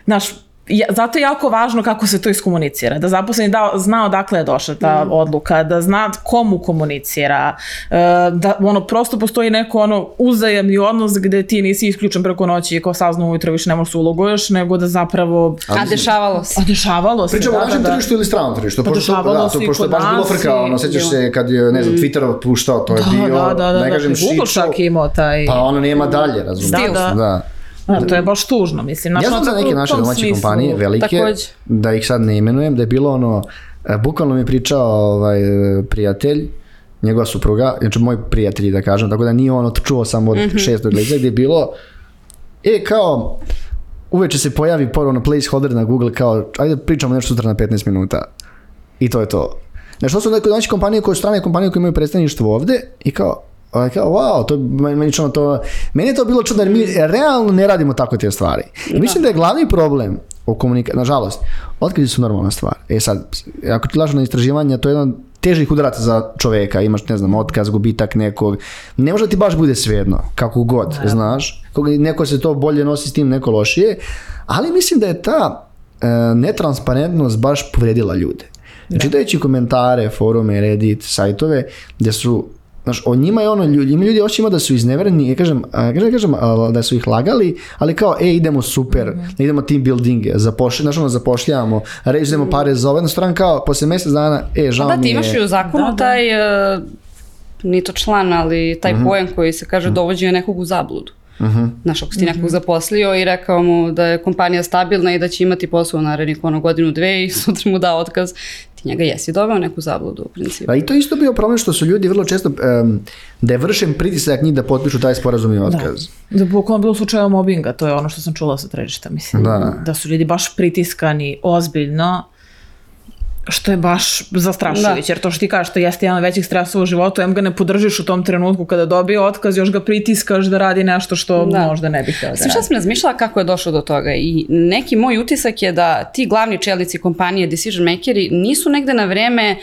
znaš, ja, zato je jako važno kako se to iskomunicira, da zaposleni da, zna odakle je došla ta odluka, da zna komu komunicira, e, da ono prosto postoji neko ono uzajemni odnos gde ti nisi isključen preko noći i kao saznu ujutro više ne možeš se uloguješ, nego da zapravo A dešavalo se. a dešavalo se. Pričamo o da, našem da, da. tržištu ili stranom tržištu? Pa Pošto, dešavalo da, se to, i pošto je baš bilo frka, ono, sećaš se kad je, ne znam, Twitter puštao, to je bio, Da, da, da, ne da, kažem da, Google šičo, čak je imao taj... pa ono nema dalje, razumiješ? Da, da. da. Da, to je baš tužno, mislim. Ja znam za neke naše domaće smislu. kompanije, velike, Takođe. da ih sad ne imenujem, da je bilo ono, e, bukvalno mi je pričao ovaj, e, prijatelj, njegova supruga, znači moj prijatelj da kažem, tako da nije ono čuo sam od šestog lica, gdje je bilo, e kao, uveče se pojavi ponovo na placeholder na Google kao, ajde pričamo nešto sutra na 15 minuta. I to je to. Znači, to su neke domaće kompanije koje su strane kompanije koje imaju predstavništvo ovde i kao, ovaj, kao, wow, to, meni, čudno to, meni je to bilo čudno jer mi realno ne radimo tako te stvari. I mislim da je glavni problem u komunikaciji, nažalost, otkazi su normalna stvar. E sad, ako ti lažu na istraživanje, to je jedan težih udaraca za čoveka, imaš, ne znam, otkaz, gubitak nekog, ne može da ti baš bude svejedno, kako god, znaš, Kako neko se to bolje nosi s tim, neko lošije, ali mislim da je ta e, netransparentnost baš povredila ljude. Čitajući komentare, forume, Reddit, sajtove, gdje su Znaš, o njima je ono, ljudi, ima ljudi oči ima da su iznevereni, ja kažem, a, kažem, kažem a, da su ih lagali, ali kao, e, idemo super, idemo team buildinge, zapošlj, znaš, ono, zapošljavamo, režemo pare za jednu stran kao, posle mjesec dana, e, žao Da, mi ti je. imaš i u zakonu Da, da. taj, uh, ni to član, ali taj Mhm. pojam koji se kaže dovođenje nekog u zabludu. Znaš, ako si ti nekog zaposlio i rekao mu da je kompanija stabilna i da će imati posao u narednih ono godinu, dve i [LAUGHS] sutra mu dao otkaz, ti njega jesi doveo u neku zabludu u principu. A i to je isto bio problem što su ljudi vrlo često, em, da je vršen pritisak njih da potpišu taj sporazum i otkaz. Da, bukvalno bilo slučaja mobinga, to je ono što sam čula sa tržišta, mislim. Da. da su ljudi baš pritiskani ozbiljno, što je baš zastrašujuće, jer to što ti kažeš, to jeste jedan od većih stresova u životu, em ga ne podržiš u tom trenutku kada dobije otkaz, još ga pritiskaš da radi nešto što Da. možda ne bi htio da šta radi. sam razmišljala kako je došlo do toga i neki moj utisak je da ti glavni čelnici kompanije, decision makeri, nisu negde na vreme uh,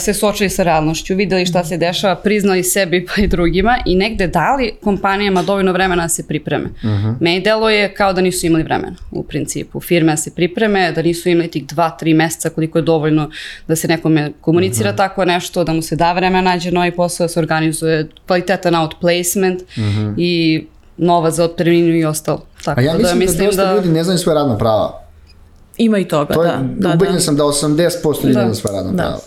se suočili sa realnošću, videli šta se dešava, priznali sebi pa i drugima i negde dali kompanijama dovoljno vremena da se pripreme. Meni delo je kao da nisu imali vremena u principu. Firme da se pripreme, da nisu imali tih dva, tri meseca koliko je dovoljno da se nekome komunicira tako nešto, da mu se da vremena nađe novi posao, da se organizuje kvalitetan outplacement i nova za otpremninu i ostalo. Tako A ja mislim, da, dosta ljudi ne znaju svoje radna prava. Ima i toga, To je, da. da, ubeđen da. sam da 80% ljudi Da. ne zna svoje radna Da. prava.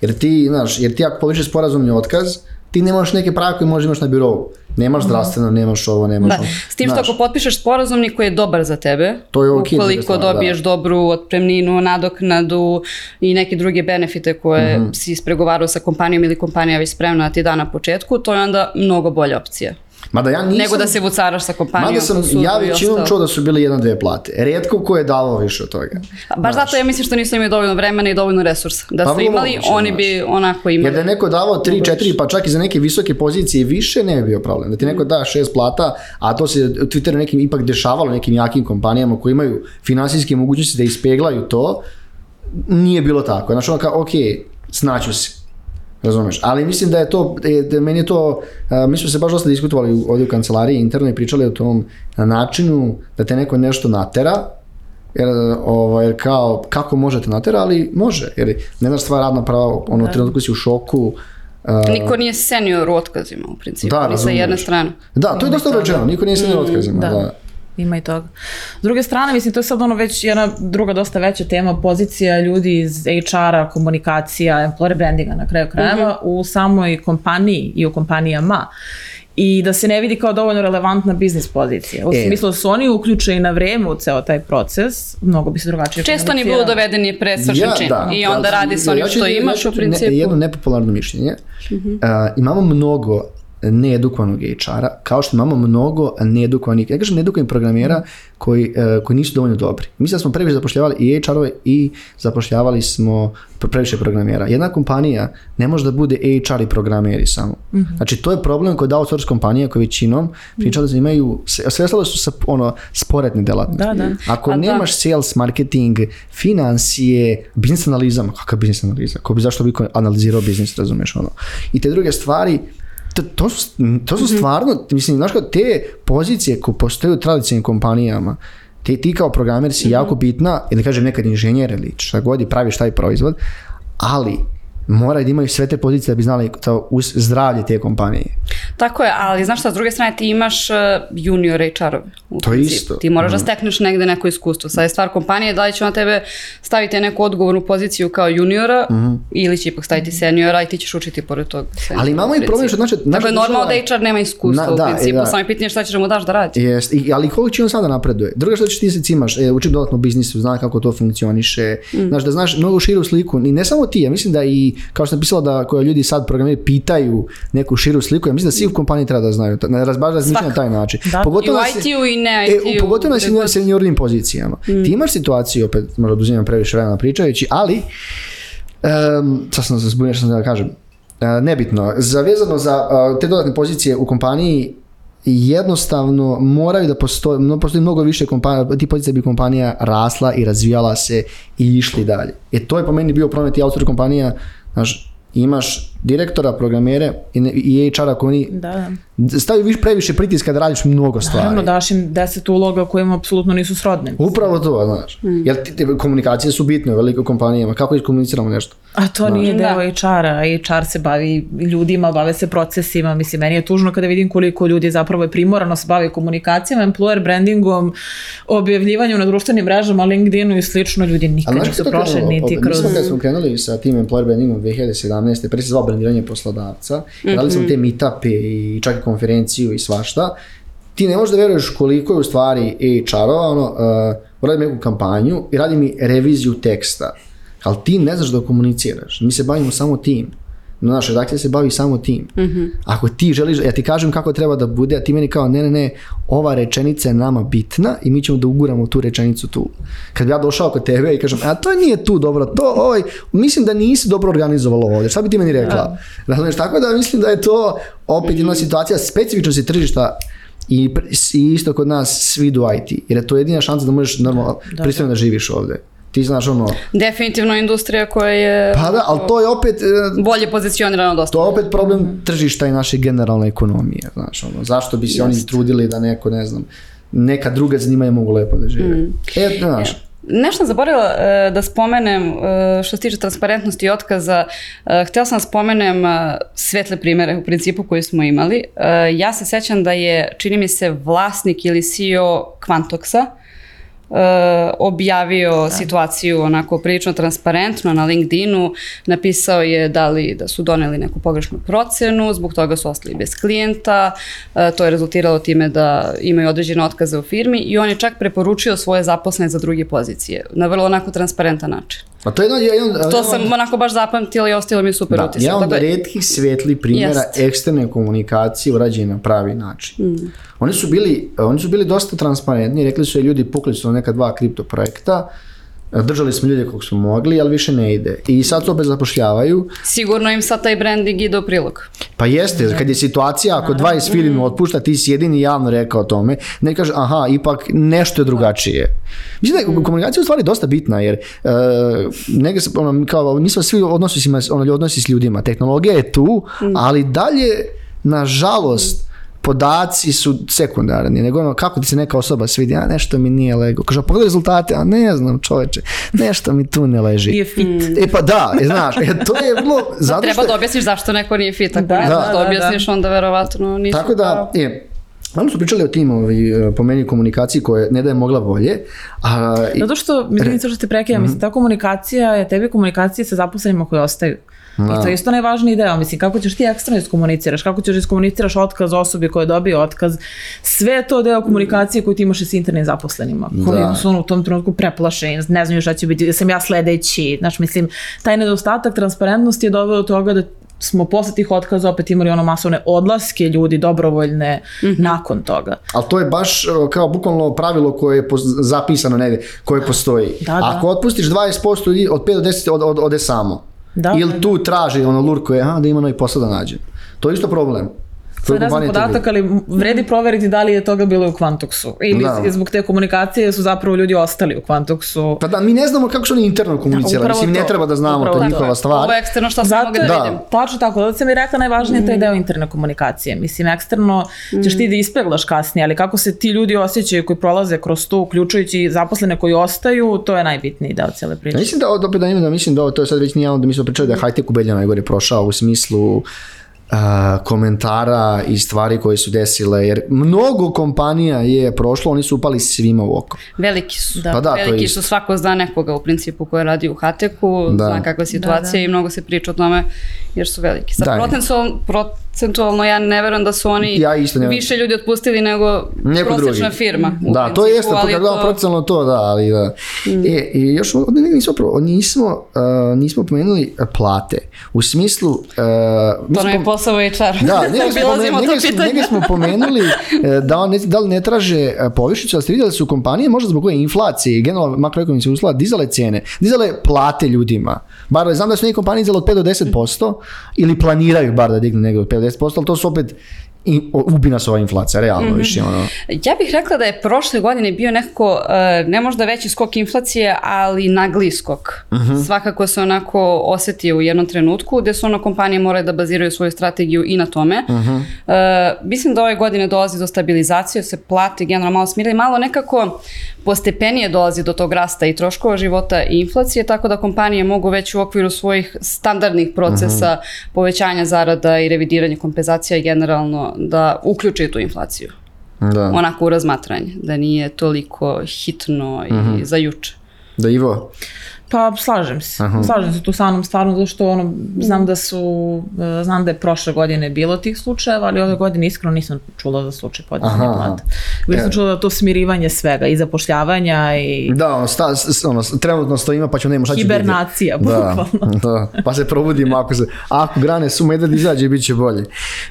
Jer ti, znaš, jer ti ako povišiš sporazumni otkaz, ti nemaš neke prava koje možda imaš na birovu. Nemaš zdravstveno, nemaš ovo, nemaš Da, ono. s tim što Znaš, ako potpišeš sporazumni koji je dobar za tebe, To je okej, ukoliko stvar, dobiješ dobru otpremninu, nadoknadu i neke druge benefite koje Mhm. si ispregovarao sa kompanijom ili kompanija već spremna da ti da na početku, to je onda mnogo bolja opcija. Mada ja nisam... Nego da se vucaraš sa kompanijom. Mada sam, ja većinom čuo da su bili jedan, dve plate. Rijetko ko je davao više od toga. Baš zato ja mislim što nisu imali dovoljno vremena i dovoljno resursa. Da Pa su imali, moguće, oni znaš. bi onako imali. Jer da je neko davao 3, 4, pa čak i za neke visoke pozicije više, ne bi bio problem. Da ti neko da šest plata, a to se u Twitteru nekim ipak dešavalo nekim jakim kompanijama koji imaju finansijske mogućnosti da ispeglaju to, nije bilo tako. Znači ono kao, ok, snaću se. Razumeš? Ali mislim da je to, da je- da meni je to, a, mi smo se baš dosta diskutovali u- ovdje u kancelariji interno i pričali o tom načinu da te neko nešto natera, jer, ovaj, jer kao, kako možete natera, ali može, jer ne znaš stvar radna prava, ono, u trenutku si u šoku, Niko nije senior u otkazima u principu, Da, ni sa jedne strane. Da, to je dosta rečeno, niko nije sjedio otkazima. Da. da. Ima i toga. S druge strane, mislim, to je sad ono već jedna druga dosta veća tema, pozicija ljudi iz HR-a, komunikacija, employer brandinga na kraju krajeva u samoj kompaniji i u kompanijama i da se ne vidi kao dovoljno relevantna biznis pozicija. U E. smislu da su oni uključeni na vreme u ceo taj proces, mnogo bi se drugačije Često ni komuniciralo. budu dovedeni pred svršen čin. I onda radi s onim ja ću- što ja imaš ću u ne- principu. jedno nepopularno mišljenje. A, imamo mnogo needukovanog HR-a, kao što imamo mnogo needukovanih, ja kažem needukovanih programera koji, e, koji nisu dovoljno dobri. Mislim da smo previše zapošljavali i HR-ove i zapošljavali smo pre- previše programera. Jedna kompanija ne može da bude HR i programeri samo. Znači to je problem kod outsource kompanija koje većinom pričali da imaju, sve ostalo su sa, ono, sporedne delatnosti. Da, da. Ako A da. nemaš sales, marketing, financije, biznis analiza, ma kakav biznis analiza? Ko bi zašto bi analizirao biznis, razumeš ono. I te druge stvari, to, to su, to su stvarno, mislim, znaš kao, te pozicije koje postoje u tradicionalnim kompanijama, ti, ti kao programer si jako bitna, ili kažem nekad inženjer ili šta god i praviš taj proizvod, ali moraju da imaju sve te pozicije da bi znali to uz zdravlje te kompanije. Tako je, ali znaš šta, s druge strane ti imaš uh, junior HR-ove. u To je isto. Ti moraš da stekneš negde neko iskustvo. Sad je stvar kompanije da li će na tebe staviti neku odgovornu poziciju kao juniora ili će ipak staviti seniora i ti ćeš učiti pored toga. Ali imamo i problem što znači... Dakle, naša normalno da HR nema iskustva Na- u da, principu, da. samo je pitanje šta ćeš da mu daš da radi. Jest, i, ali koliko će on sada napreduje? Druga što ćeš ti se cimaš, e, učim dodatno biznisu, zna kako to funkcioniše, znaš da znaš mnogo širu sliku, i ne samo ti, ja mislim da i, kao što sam pisala da koja ljudi sad programeri pitaju neku širu sliku, ja mislim da svi u kompaniji treba da znaju, da razbaš razmišljaju na taj način. Da. I u IT-u i ne E, IT-u. pogotovo na senior- seniornim pozicijama. Ti imaš situaciju, opet možda oduzimam previše vremena pričajući, ali um, sad sam se zbunio što sam da kažem. E, nebitno, zavezano za a, te dodatne pozicije u kompaniji jednostavno moraju da postoji, no, postoji mnogo više kompanija, ti pozicija bi kompanija rasla i razvijala se i išli dalje. E to je po meni bio problem ti outsource kompanija, znaš, imaš direktora, programere i, i HR-a koji oni Da, da. Stavi viš previše pritiska da radiš mnogo stvari. Naravno, daš im deset uloga koje im apsolutno nisu srodne. Upravo to, znaš. Mm. Jer ti, ti, komunikacije su bitne u velikim kompanijama. Kako iskomuniciramo nešto? A to nije Da. deo HR-a. HR se bavi ljudima, bave se procesima. Mislim, meni je tužno kada vidim koliko ljudi zapravo je primorano se bavi komunikacijama, employer brandingom, objavljivanjem na društvenim mrežama, LinkedInu i slično. Ljudi nikad znaš nisu prošli krenulo? niti kroz... Mi smo kad smo krenuli sa tim employer brandingom 2017. Pre se zvao brandiranje poslodavca. Radili smo te meetupe i čak konferenciju i svašta. Ti ne možeš da veruješ koliko je u stvari HR-ova, ono, uh, uradim neku kampanju i radi mi reviziju teksta. Ali ti ne znaš da komuniciraš. Mi se bavimo samo tim. Znaš, redakcija se bavi samo tim. Ako ti želiš, ja ti kažem kako treba da bude, a ti meni kao, ne, ne, ne, ova rečenica je nama bitna i mi ćemo da uguramo tu rečenicu tu. Kad bi ja došao kod tebe i kažem, a to nije tu dobro, to, ovaj, mislim da nisi dobro organizovalo ovdje, šta bi ti meni rekla? Razumiješ, tako da mislim da je to opet jedna situacija specifičnosti tržišta i, i isto kod nas svi idu IT, jer je to jedina šansa da možeš normalno pristojno da živiš ovdje. Ti znaš ono, Definitivno industrija koja je pa da, ali to je opet, e, bolje pozicionirana od To je opet problem tržišta i naše generalne ekonomije, znaš, ono, zašto bi se oni trudili da neko, ne znam, neka druga zanimanja mogu lepo da žive. E, znaš, Nešto sam zaboravila e, da spomenem e, što se tiče transparentnosti i otkaza. E, htjela sam da spomenem e, svetle primere u principu koji smo imali. E, ja se sećam da je, čini mi se, vlasnik ili CEO Quantoxa e, objavio situaciju onako prilično transparentno na LinkedInu, napisao je da li da su doneli neku pogrešnu procenu, zbog toga su ostali bez klijenta, e, to je rezultiralo time da imaju određene otkaze u firmi i on je čak preporučio svoje zaposlene za druge pozicije, na vrlo onako transparentan način. A to je jedan, jedan, To sam onako baš zapamtila i ostalo mi super da, utisak. jedan od redkih svetli primjera Jest. eksterne komunikacije urađene na pravi način. Mm. Oni, su bili, oni su bili dosta transparentni, rekli su je ljudi pukli su na neka dva kripto projekta, držali smo ljude kog smo mogli, ali više ne ide. I sad se opet zapošljavaju, Sigurno im sad taj branding ide u prilog. Pa jeste, kad je situacija, ako 20 firmi otpušta, ti si jedini javno rekao o tome, ne kaže, aha, ipak nešto je drugačije. Mislim da je komunikacija u stvari dosta bitna, jer uh, negdje se, ono, kao, nismo svi odnosi, s- ono, odnosi s ljudima, tehnologija je tu, ali dalje, nažalost, podaci su sekundarni, nego ono kako ti se neka osoba svidi, a nešto mi nije lego. Kaže, pogledaj rezultate, a ne znam čoveče, nešto mi tu ne leži. Nije fit. E pa da, e, znaš, e, to je vrlo, [LAUGHS] zato Treba što da objasniš zašto neko nije fit. Ako Da, ne da, znaš da, da, objasniš, onda verovatno nisu Tako da, je, Ono su pričali o tim ovaj, po meni komunikaciji koje ne da je mogla bolje. A, i- Zato što, mislim, što te prekida, mislim, ta komunikacija je tebi komunikacija sa zaposlenima koji ostaju. I to je isto najvažniji deo, mislim, kako ćeš ti ekstremno iskomuniciraš, kako ćeš iskomuniciraš otkaz osobi koja je dobio otkaz, sve je to deo komunikacije koju ti imaš s internim zaposlenima, koji Da. su ono, u tom trenutku preplašeni, ne znaju šta će biti, sam ja sledeći, znaš, mislim, taj nedostatak transparentnosti je doveo do toga da smo posle tih otkaza opet imali ono masovne odlaske ljudi dobrovoljne nakon toga. Ali to je baš kao bukvalno pravilo koje je zapisano negdje, koje postoji. Da, da. Ako otpustiš 20% ljudi, od 5 do 10 od, od, ode samo. Da, Ili da, tu traži ono lurkuje, aha, da ima novi posao da nađe. To je isto problem. To Sad ne podatak, ali vredi proveriti da li je toga bilo u Quantoxu. Ili Da. zbog te komunikacije su zapravo ljudi ostali u Quantoxu. Pa da, mi ne znamo kako su oni interno komunicirali. Mislim, ne treba da znamo, Upravo to je njihova stvar. Ovo je eksterno što sam mogla je, da Da. vidim. tačno tako, zato sam i rekla najvažnije je taj deo interne komunikacije. Mislim, eksterno ćeš ti da ispeglaš kasnije, ali kako se ti ljudi osjećaju koji prolaze kroz to, uključujući i zaposlene koji ostaju, to je najbitniji deo cijele priče. Ja mislim da, opet da, da mislim da ovo, to je sad već nije javno da mi smo pričali da je high-tech ubedlja najgore prošao u smislu a, komentara i stvari koje su desile, jer mnogo kompanija je prošlo, oni su upali svima u oko. Veliki su. Da. Pa da, to je Veliki su, svako zna nekoga u principu ko radi u Hateku, Da. zna kakva je situacija Da, da. i mnogo se priča o tome jer su veliki. Sad, Da. procentualno, procentualno ja ne verujem da su oni Ja isto ne više ljudi otpustili nego Neko prosječna drugi. firma. Da, to principu, jeste, ali to je kad gledamo to- procentualno to, da, ali da. E, i još ovdje nismo, pro- nismo, uh, nismo pomenuli uh, plate. U smislu... Uh, To nam je pom- posao u HR. Da, [LAUGHS] negdje smo, Obilazimo pomenuli, negdje smo, negdje smo pomenuli da, ne, da li ne traže e, povišicu, ali ste vidjeli da su kompanije možda zbog koje inflacije i generalno makroekonomske uslova dizale cijene, dizale plate ljudima. Bar znam da su neke kompanije dizale od 5 do 10% ili planiraju bar da dignu negdje od 5 do 10%, ali to su opet i, ubi nas ova inflacija, realno više ono. Ja bih rekla da je prošle godine bio nekako, e, ne možda veći skok inflacije, ali nagli skok. Svakako se onako osetio u jednom trenutku gde su ono kompanije morale da baziraju svoju strategiju i na tome. E, mislim da ove godine dolazi do stabilizacije, se plate generalno malo smirili, malo nekako postepenije dolazi do tog rasta i troškova života i inflacije, tako da kompanije mogu već u okviru svojih standardnih procesa povećanja zarada i revidiranja kompenzacija generalno da uključe tu inflaciju. Da. Onako u razmatranje, da nije toliko hitno i za juče. Da, Ivo? Pa slažem se. Slažem se tu sa mnom stvarno zato što ono, znam da su, e, znam da je prošle godine bilo tih slučajeva, ali ove godine iskreno nisam čula za slučaj podizanja Aha, plata. Uvijek sam čula da to smirivanje svega i zapošljavanja i Da, ono, sta, ono, trenutno stojimo pa ćemo nemo šta će biti. hibernacija, Da, bukvalno. da, pa se probudimo ako se, ako grane su medved izađe bit će bolje.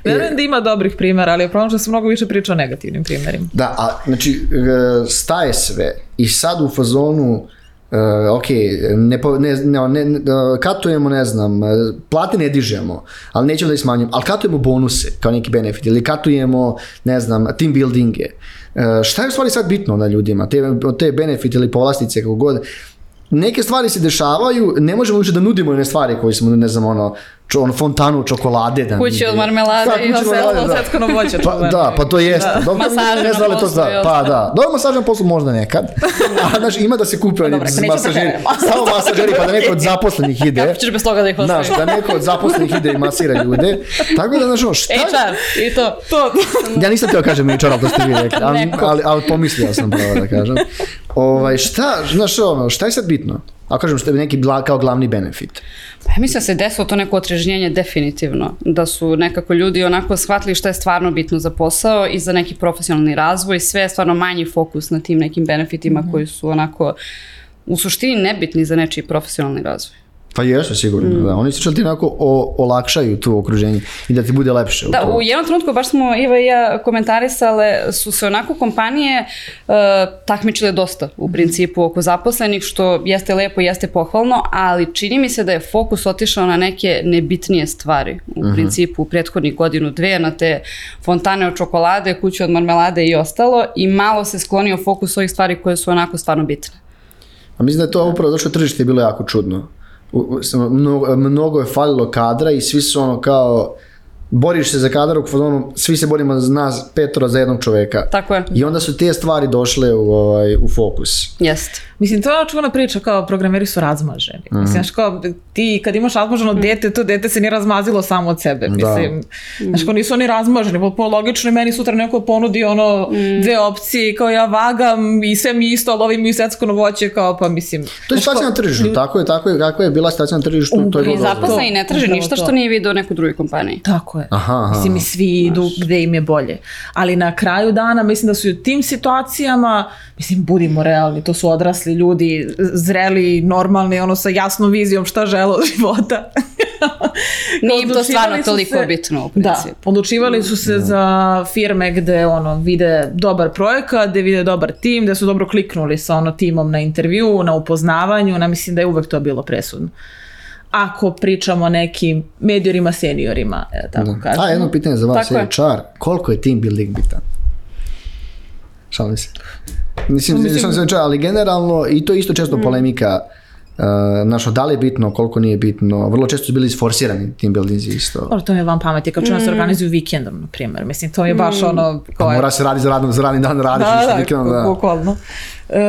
Verujem da ima dobrih primjera, ali je problem što se mnogo više priča o negativnim primjerima. Da, a znači e, staje sve i sad u fazonu e, ok, ne, ne, ne, ne, katujemo, ne znam, e, plate ne dižemo, ali nećemo da ih smanjimo, ali katujemo bonuse kao neki benefit ili katujemo, ne znam, team buildinge. E, šta je u stvari sad bitno na ljudima, te, te benefit ili povlastice kako god, neke stvari se dešavaju, ne možemo više da nudimo one stvari koje smo, ne znam, ono, ono fontanu čokolade. Da Kuće od marmelade Da, i da. svetsko voće. Pa, da, pa to jeste. Dobro, Masaže ne na znam da to i Pa da. Dobro, masaž na poslu možda nekad. [LAUGHS] A, znači, ima da se kupe oni dobro, nećemo masažeri. [LAUGHS] Samo masažeri pa da neko od zaposlenih ide. Kako ćeš bez toga da ih ostaviš? Znaš, da neko od zaposlenih ide i masira ljude. Tako da, znaš, ono, šta... HR i to. To, Ja nisam teo kažem HR, ali to ste vi rekli. Ali, ali, ali pomislio sam pravo da kažem. Ovaj, šta, znaš, ono, šta je sad bitno? A kažem što je neki gla- kao glavni benefit. Pa ja mislim da se desilo to neko otrežnjenje definitivno, da su nekako ljudi onako shvatili šta je stvarno bitno za posao i za neki profesionalni razvoj, sve je stvarno manji fokus na tim nekim benefitima koji su onako u suštini nebitni za nečiji profesionalni razvoj. Pa jesu sigurno, Mm. da. Oni su ti onako o, olakšaju tu okruženje i da ti bude lepše. u Da, to. u jednom trenutku baš smo Iva i ja komentarisale, su se onako kompanije uh, takmičile dosta u principu oko zaposlenih, što jeste lepo, jeste pohvalno, ali čini mi se da je fokus otišao na neke nebitnije stvari. U principu u prethodnih godinu, dve, na te fontane od čokolade, kuće od marmelade i ostalo i malo se sklonio fokus ovih stvari koje su onako stvarno bitne. A mislim da je to upravo došlo tržište je bilo jako čudno. Mnogo, mnogo je falilo kadra i svi su ono kao boriš se za kadar u fazonu, svi se borimo za nas petoro za jednog čoveka. Tako je. I onda su te stvari došle u, ovaj, u fokus. Jeste. Mislim, to je ona čuvana priča kao programeri su razmaženi. Mhm. Mislim, znaš kao ti kad imaš razmaženo dete, to dete se nije razmazilo samo od sebe. Mislim, znaš kao nisu oni razmaženi, potpuno logično i meni sutra neko ponudi ono dve opcije i kao ja vagam i sve mi isto, ali ovi mi svetsko voće kao pa mislim. To je situacija na tržištu, tako je, tako je, kako je bila situacija na tržištu, to je I bilo dobro. Zaposleni ne Upravo ništa to. što nije video u nekoj drugoj kompaniji. Tako je. Aha, aha. Mislim, i svi idu gde im je bolje. Ali na kraju dana, mislim da su i u tim situacijama, mislim, budimo realni, to su odrasli ljudi, zreli, normalni, ono sa jasnom vizijom šta žele od [LAUGHS] života. Nije im to stvarno toliko se- bitno u Da, principu. odlučivali su se za firme gde ono, vide dobar projekat, gde vide dobar tim, gde su dobro kliknuli sa ono timom na intervju, na upoznavanju, na mislim da je uvek to bilo presudno. Ako pričamo o nekim mediorima, seniorima, tako kažemo. A, jedno pitanje za vas je čar. Koliko je team building bitan? Šalim se. Mislim, Mislim- mislim, mislim, čar, ali generalno, i to je isto često polemika, uh, znaš, da li je bitno, koliko nije bitno. Vrlo često su bili isforsirani team buildingzi isto. Dobro, to mi je van pameti, kao čujem se organizuju vikendom, na primjer. Mislim, to je baš ono... Pa kao je- mora se raditi za, radno, za radni dan, radiš Da, da, vikendom, da. bukvalno. E,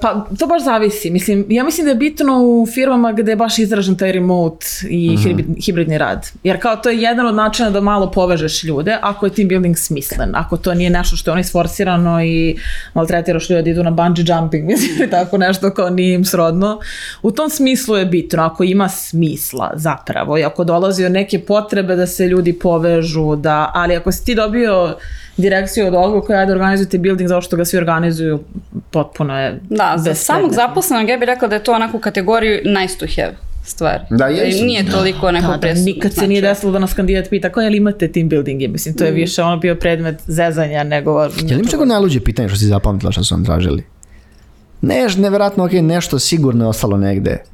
pa to baš zavisi. Mislim, ja mislim da je bitno u firmama gde je baš izražen taj remote i Mhm. hibrid- hibridni rad. Jer kao to je jedan od načina da malo povežeš ljude, ako je team building smislen, ako to nije nešto što je ono isforsirano i maltretiraš ljude da idu na bungee jumping, [LAUGHS] mislim, tako nešto kao nije im srodno. U tom smislu je bitno, ako ima smisla zapravo i ako dolazi od neke potrebe da se ljudi povežu, da, ali ako si ti dobio direkciju od odluka koja da organizujete building zato što ga svi organizuju, potpuno je Da, za samog zaposlenog ja bih rekla da je to onako u kategoriju nice to have stvar. Da, jesu. Nije toliko neko Da, da, presudno. nikad se nije značaja. desilo da nas kandidat pita kao je li imate team buildinge, mislim, to je više ono bio predmet zezanja nego... Jel imaš neko najluđe pitanje što si zapamtila što su vam tražili? Ne, nevjerojatno, ok, nešto sigurno je ostalo negde.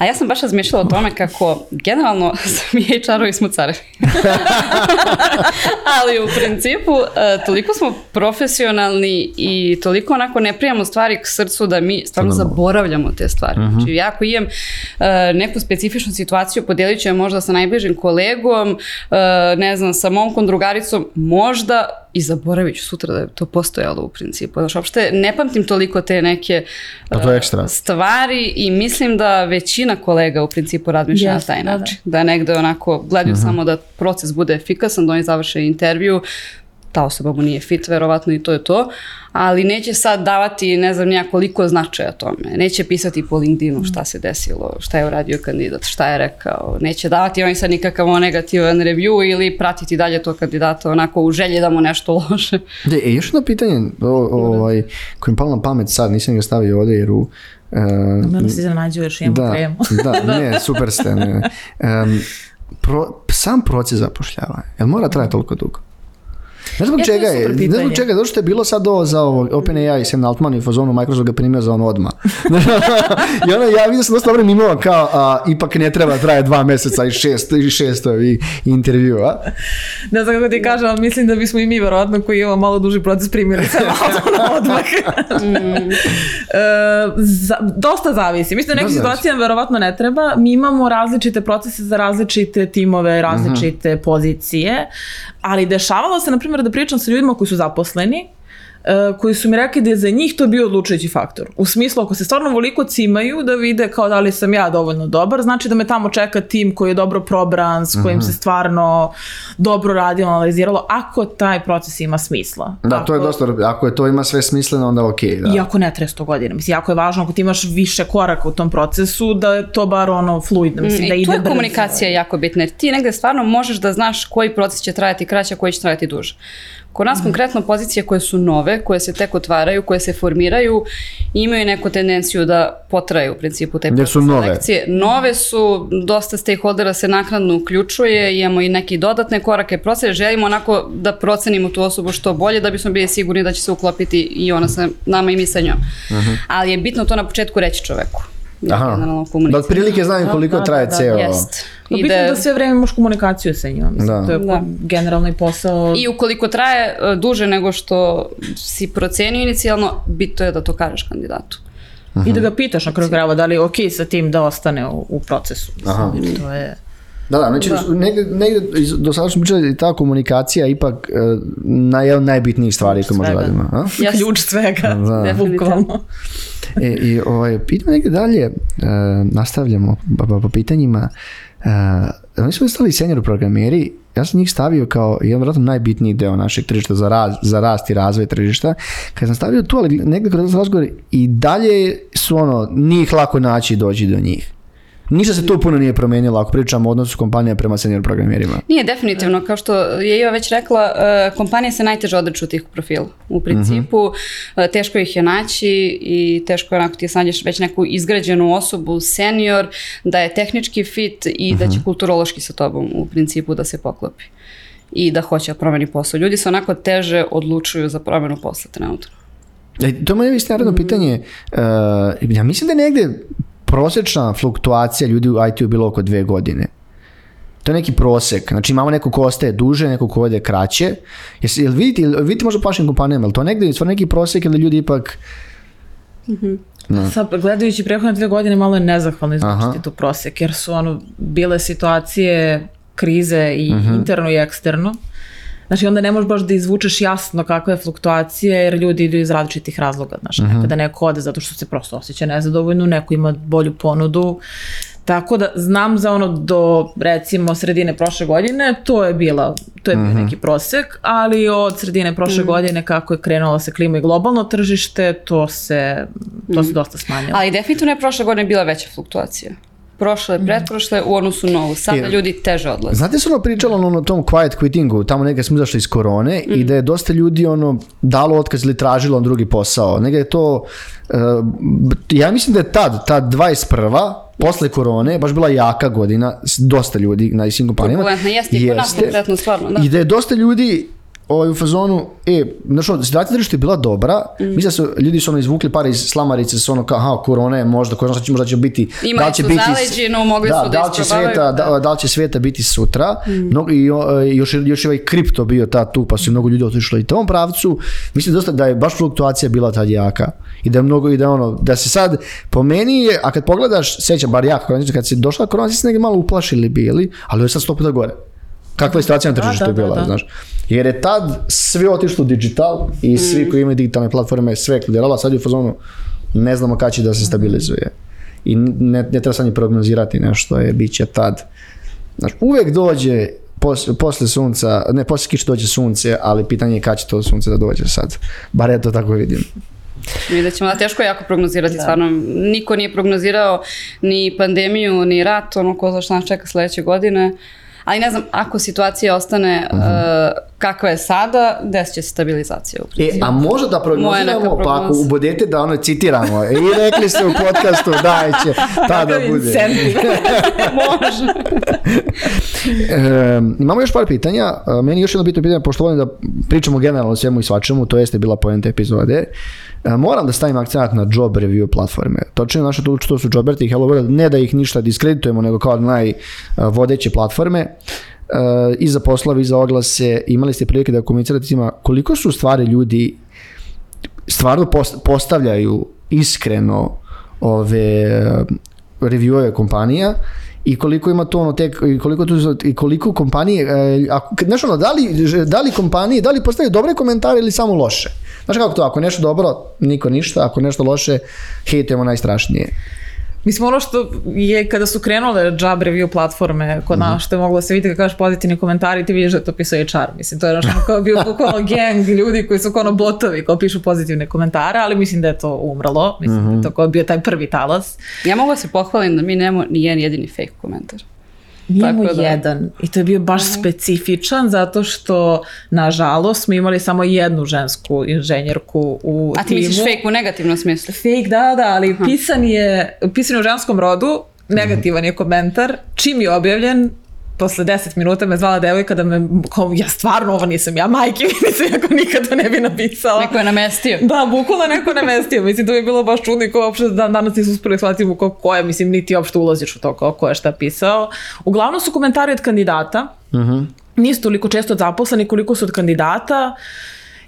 A ja sam baš razmišljala o tome kako generalno [LAUGHS] mi HR-ovi smo carevi. [LAUGHS] Ali u principu e, toliko smo profesionalni i toliko onako ne prijamo stvari k srcu da mi stvarno zaboravljamo te stvari. Mhm. Znači ja ako imam e, neku specifičnu situaciju, podijelit ću je možda sa najbližim kolegom, e, ne znam, sa momkom, drugaricom, možda i zaboravit ću sutra da je to postojalo u principu. Znači, uopšte ne pamtim toliko te neke Pa to ekstra. stvari i mislim da većina kolega u principu razmišlja Jeste, na taj da, da. način. Da negde onako gledaju Mhm. samo da proces bude efikasan, da oni završe intervju, ta osoba mu nije fit, verovatno i to je to, ali neće sad davati ne znam nija koliko značaja tome. Neće pisati po LinkedInu šta se desilo, šta je uradio kandidat, šta je rekao. Neće davati oni sad nikakav on negativan review ili pratiti dalje to kandidata onako u želji da mu nešto loše. De, e, još jedno pitanje o, o, ovaj, koje mi palo na pamet sad, nisam ga stavio ovdje jer u... e, Da nas iznenađuješ, imamo da, kremu. [LAUGHS] da, [LAUGHS] ne, super ste. Ne. Em, pro, sam proces zapošljavanja, jel mora trajati toliko dugo? Ne znam Ja, čega je, ne znam čega, zato što je bilo sad ovo za ovo OpenAI i Sam Altman i fazonu Microsoft ga primio za ono odmah. [LAUGHS] I ono, ja vidio sam dosta dobro mimova kao, a, ipak ne treba traje dva mjeseca i šest, i šest i, intervju, a? Ne znam kako ti kažem, ali mislim da bismo i mi verovatno koji imamo malo duži proces primjeri se malo na odmah. E, za, dosta zavisi. Mislim da Da, nekim situacijama verovatno ne treba. Mi imamo različite procese za različite timove, različite pozicije, ali dešavalo se, na primjer, da pričam sa ljudima koji su zaposleni, koji su mi rekli da je za njih to bio odlučujući faktor. U smislu, ako se stvarno voliko cimaju da vide kao da li sam ja dovoljno dobar, znači da me tamo čeka tim koji je dobro probran, s kojim se stvarno dobro radilo, analiziralo, ako taj proces ima smisla. Da, to je Ako- dosta, ako je to ima sve smisleno, onda ok, da. Iako ne traje 100 godina. Mislim, jako je važno ako ti imaš više koraka u tom procesu, da je to bar ono fluidno. Mislim, da Mm, I ide tu je brzo. komunikacija jako bitna, jer ti negde stvarno možeš da znaš koji proces će trajati kraće, a koji će trajati duže. Kod Mhm. nas konkretno pozicije koje su nove, koje se tek otvaraju, koje se formiraju, imaju neku tendenciju da potraju u principu taj proces su nove. selekcije. Nove su, dosta stakeholdera se naknadno uključuje, imamo i neke dodatne korake procese, želimo onako da procenimo tu osobu što bolje, da bismo bili sigurni da će se uklopiti i ona sa nama i mi sa njom. Ali je bitno to na početku reći čoveku. Da, Aha. Da otprilike Da, koliko da, traje da, da, ceo... Jest. No, I bitno je da- da sve vreme imaš komunikaciju sa njima. Mislim, Da. To je Da. generalni posao. I ukoliko traje e, duže nego što si procenio inicijalno, bitno je da to kažeš kandidatu. I da ga pitaš na kraju krajeva da li je ok sa tim da ostane u, u procesu. Mislim, Aha. jer to je... Da, da, znači negdje, negdje iz- do sada smo pričali ta komunikacija je ipak e, na, jedan od najbitnijih stvari koje može Svega. raditi. A? [LAUGHS] Jes. Ključ svega. Da. Bukvalno. E, I ovaj, idemo negdje dalje, e, nastavljamo pa, pa, po pitanjima. E, oni su ostali senior programeri, ja sam njih stavio kao jedan vjerojatno najbitniji deo našeg tržišta za, raz, za rast i razvoj tržišta. Kad sam stavio tu, ali negdje kroz razgovor i dalje su ono, nije ih lako naći i doći do njih. Ništa se tu puno nije promijenilo ako pričamo o odnosu kompanija prema senior programerima. Nije definitivno, kao što je Iva već rekla, e, kompanije se najteže odriču tih profila. U principu, e, teško ih je naći i teško je onako ti sanješ već neku izgrađenu osobu, senior, da je tehnički fit i da će kulturološki sa tobom u principu da se poklopi. I da hoće da promeni posao. Ljudi se onako teže odlučuju za promenu posla trenutno. E, to je moje isto naredno pitanje. E, ja mislim da je negdje prosječna fluktuacija ljudi u IT-u bilo oko dve godine. To je neki prosek. Znači imamo neko ko ostaje duže, neko ko ode kraće. Jesi, jel vidite, jel vidite možda u vašim kompanijama, jel to negdje stvarno neki prosek ili ljudi ipak... Sad, gledajući prethodne dve godine, malo je nezahvalno Aha. izvučiti tu prosjek, jer su ono, bile situacije krize i Mhm. interno i eksterno. Znači onda ne možeš baš da izvučeš jasno kakva je fluktuacija jer ljudi idu iz različitih razloga. Znači Mhm. nekada neko ode zato što se prosto osjeća nezadovoljno, neko ima bolju ponudu. Tako da znam za ono do recimo sredine prošle godine, to je bila, to je bio Mhm. neki prosek, ali od sredine prošle godine kako je krenulo se klima i globalno tržište, to se, to se dosta smanjilo. Ali definitivno je prošle godine bila veća fluktuacija. Prošle, pretprošle u odnosu na ovu. Sada ljudi teže odlaze. Znate se ono pričalo ono, o tom quiet quittingu, tamo negdje smo izašli iz korone i da je dosta ljudi ono dalo otkaz ili tražilo on drugi posao. Negdje je to, e, ja mislim da je tad, tad 21. posle korone, baš bila jaka godina, dosta ljudi na svim kompanijama. Turbulentna, jeste i kod nas konkretno, stvarno, da. I da je dosta ljudi ovaj, u fazonu, e, znaš, ono, situacija na tržištu je bila dobra, Mm. mislim da su, ljudi su ono izvukli par iz slamarice, su ono kao, aha, korona je možda, ko zna šta će, možda će biti, Imali da li će biti, zaleđinu, mogli da, su da da li će sveta, da, da. li će sveta biti sutra, Mm. Mnogo- i o, e, još, je- još je ovaj kripto bio ta tu, pa su i mnogo ljudi otišli i tom pravcu, mislim dosta da je baš fluktuacija bila tad jaka. I da je mnogo, i da ono, da se sad, po meni je, a kad pogledaš, sećam, bar ja, kad si došla korona, si se negdje malo uplašili bili, ali je sad sto puta gore. Kakva je situacija na Da, tržištu da, da, bila, da. znaš. Jer je tad sve otišlo digital i svi koji imaju digitalne platforme sve eksplodiralo, a sad je u fazonu ne znamo kada će da se stabilizuje. I ne, ne treba sad ni prognozirati nešto, je bit će tad. Znaš, uvek dođe pos, posle sunca, ne, posle kiše dođe sunce, ali pitanje je kada će to sunce da dođe sad. Bar ja to tako vidim. Vidjet ćemo, da teško je jako prognozirati, stvarno. Niko nije prognozirao ni pandemiju, ni rat, ono ko zna šta nas čeka sledeće godine. Ali ne znam, ako situacija ostane Mhm. uh, kakva je sada, desit će se stabilizacija u E, a može da prognoziramo, pa ako ubodete da ono citiramo. I rekli ste u podcastu [LAUGHS] da će tada bude. [LAUGHS] Može. E, imamo još par pitanja. E, meni još jedno bitno pitanje, pošto volim da pričamo generalno o svemu i svačemu, to jeste bila poenta epizode. E, moram da stavim akcent na job review platforme. Točno naše to, to su Joberti i Hello World, ne da ih ništa diskreditujemo, nego kao najvodeće platforme. E, I za poslove, i za oglase, imali ste prilike da komunicirate s njima koliko su stvari ljudi stvarno post- postavljaju iskreno ove eh, reviewove kompanija i koliko ima to ono tek i koliko tu i koliko kompanije e, ako znaš ono da li da li kompanije da li postavljaju dobre komentare ili samo loše? Znaš kako to ako nešto dobro niko ništa ako nešto loše hejtujemo najstrašnije Mislim, ono što je kada su krenule job review platforme kod nas, što je moglo se vidjeti kad kažeš pozitivni komentari, ti vidiš da to pisao HR. Mislim, to je nešto kao bio bukvalno gang ljudi koji su kao ono botovi, kao pišu pozitivne komentare, ali mislim da je to umrlo. Mislim, da je to kao bio taj prvi talas. Ja mogu da se pohvalim da mi nemamo ni jedan jedini fake komentar. Nijemo Tako da- jedan. I to je bio baš specifičan zato što, nažalost, smo imali samo jednu žensku inženjerku u A ti timu. misliš fake u negativnom smislu? Fake, da, da, ali pisan je, pisan je u ženskom rodu, negativan je komentar, čim je objavljen, posle 10 minuta me zvala devojka da me, kao, ja stvarno ovo nisam ja, majke, [LAUGHS] mi, mislim, ako nikad to ne bi napisala. Neko je namestio. Da, bukvalno neko namestio. Mislim, to je bilo baš čudno i ko uopšte dan danas nisu uspeli shvatiti ko, ko je, mislim, niti uopšte ulaziš u to ko, ko je šta pisao. Uglavnom su komentari od kandidata. Nisu toliko često od zaposleni koliko su od kandidata.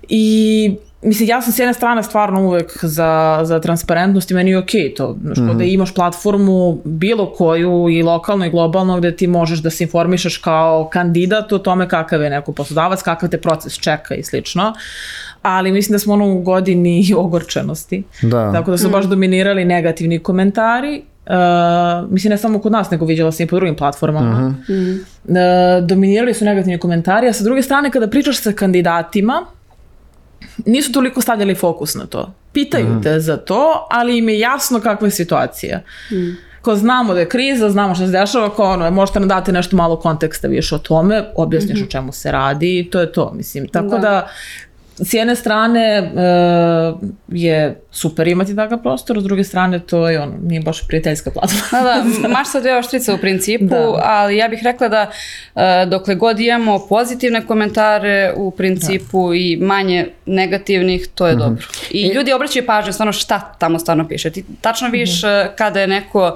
I Mislim, ja sam s jedne strane stvarno uvek za, za transparentnost i meni je okej to. Znaš, mm da imaš platformu bilo koju i lokalno i globalno gde ti možeš da se informišeš kao kandidat o tome kakav je neko poslodavac, kakav te proces čeka i slično. Ali mislim da smo ono u godini [LAUGHS] ogorčenosti. Da. Tako da su baš dominirali negativni komentari. Uh, mislim ne samo kod nas, nego vidjela sam i po drugim platformama. Uh, dominirali su negativni komentari, a sa druge strane kada pričaš sa kandidatima, nisu toliko stavljali fokus na to. Pitaju te za to, ali im je jasno kakva je situacija. Ko znamo da je kriza, znamo što se dešava, ko ono, možete nam dati nešto malo konteksta više o tome, objasniš o čemu se radi i to je to, mislim. Tako da, Da. S jedne strane e, je super imati takav prostor, s druge strane to je ono, nije baš prijateljska platforma. Da, [LAUGHS] da, maš sa dve oštrice u principu, Da. ali ja bih rekla da e, dokle god imamo pozitivne komentare u principu i manje negativnih, to je dobro. I ljudi obraćaju pažnju stvarno šta tamo stvarno piše. Ti tačno vidiš e, kada je neko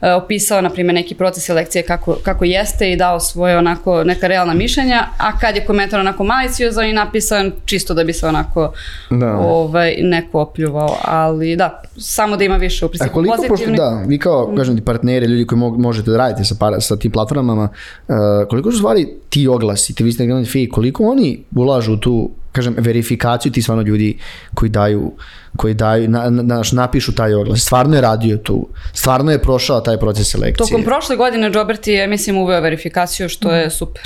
e, opisao, na primjer, neki proces selekcije kako, kako jeste i dao svoje onako neka realna mišljenja, a kad je komentar onako maliciozan i napisan čisto da bi se onako Da. ovaj, neko opljuvao, ali da, samo da ima više u principu koliko, pošto, pozitivnih. da, vi kao, kažem ti, partneri, ljudi koji mo- možete da radite sa, para, sa tim platformama, uh, koliko su stvari ti oglasi, ti vi ste gledali fake, koliko oni ulažu u tu, kažem, verifikaciju ti stvarno ljudi koji daju, koji daju, na, na, naš, napišu taj oglas, stvarno je radio tu, stvarno je prošao taj proces selekcije. Tokom prošle godine Joberti je, mislim, uveo verifikaciju, što je super.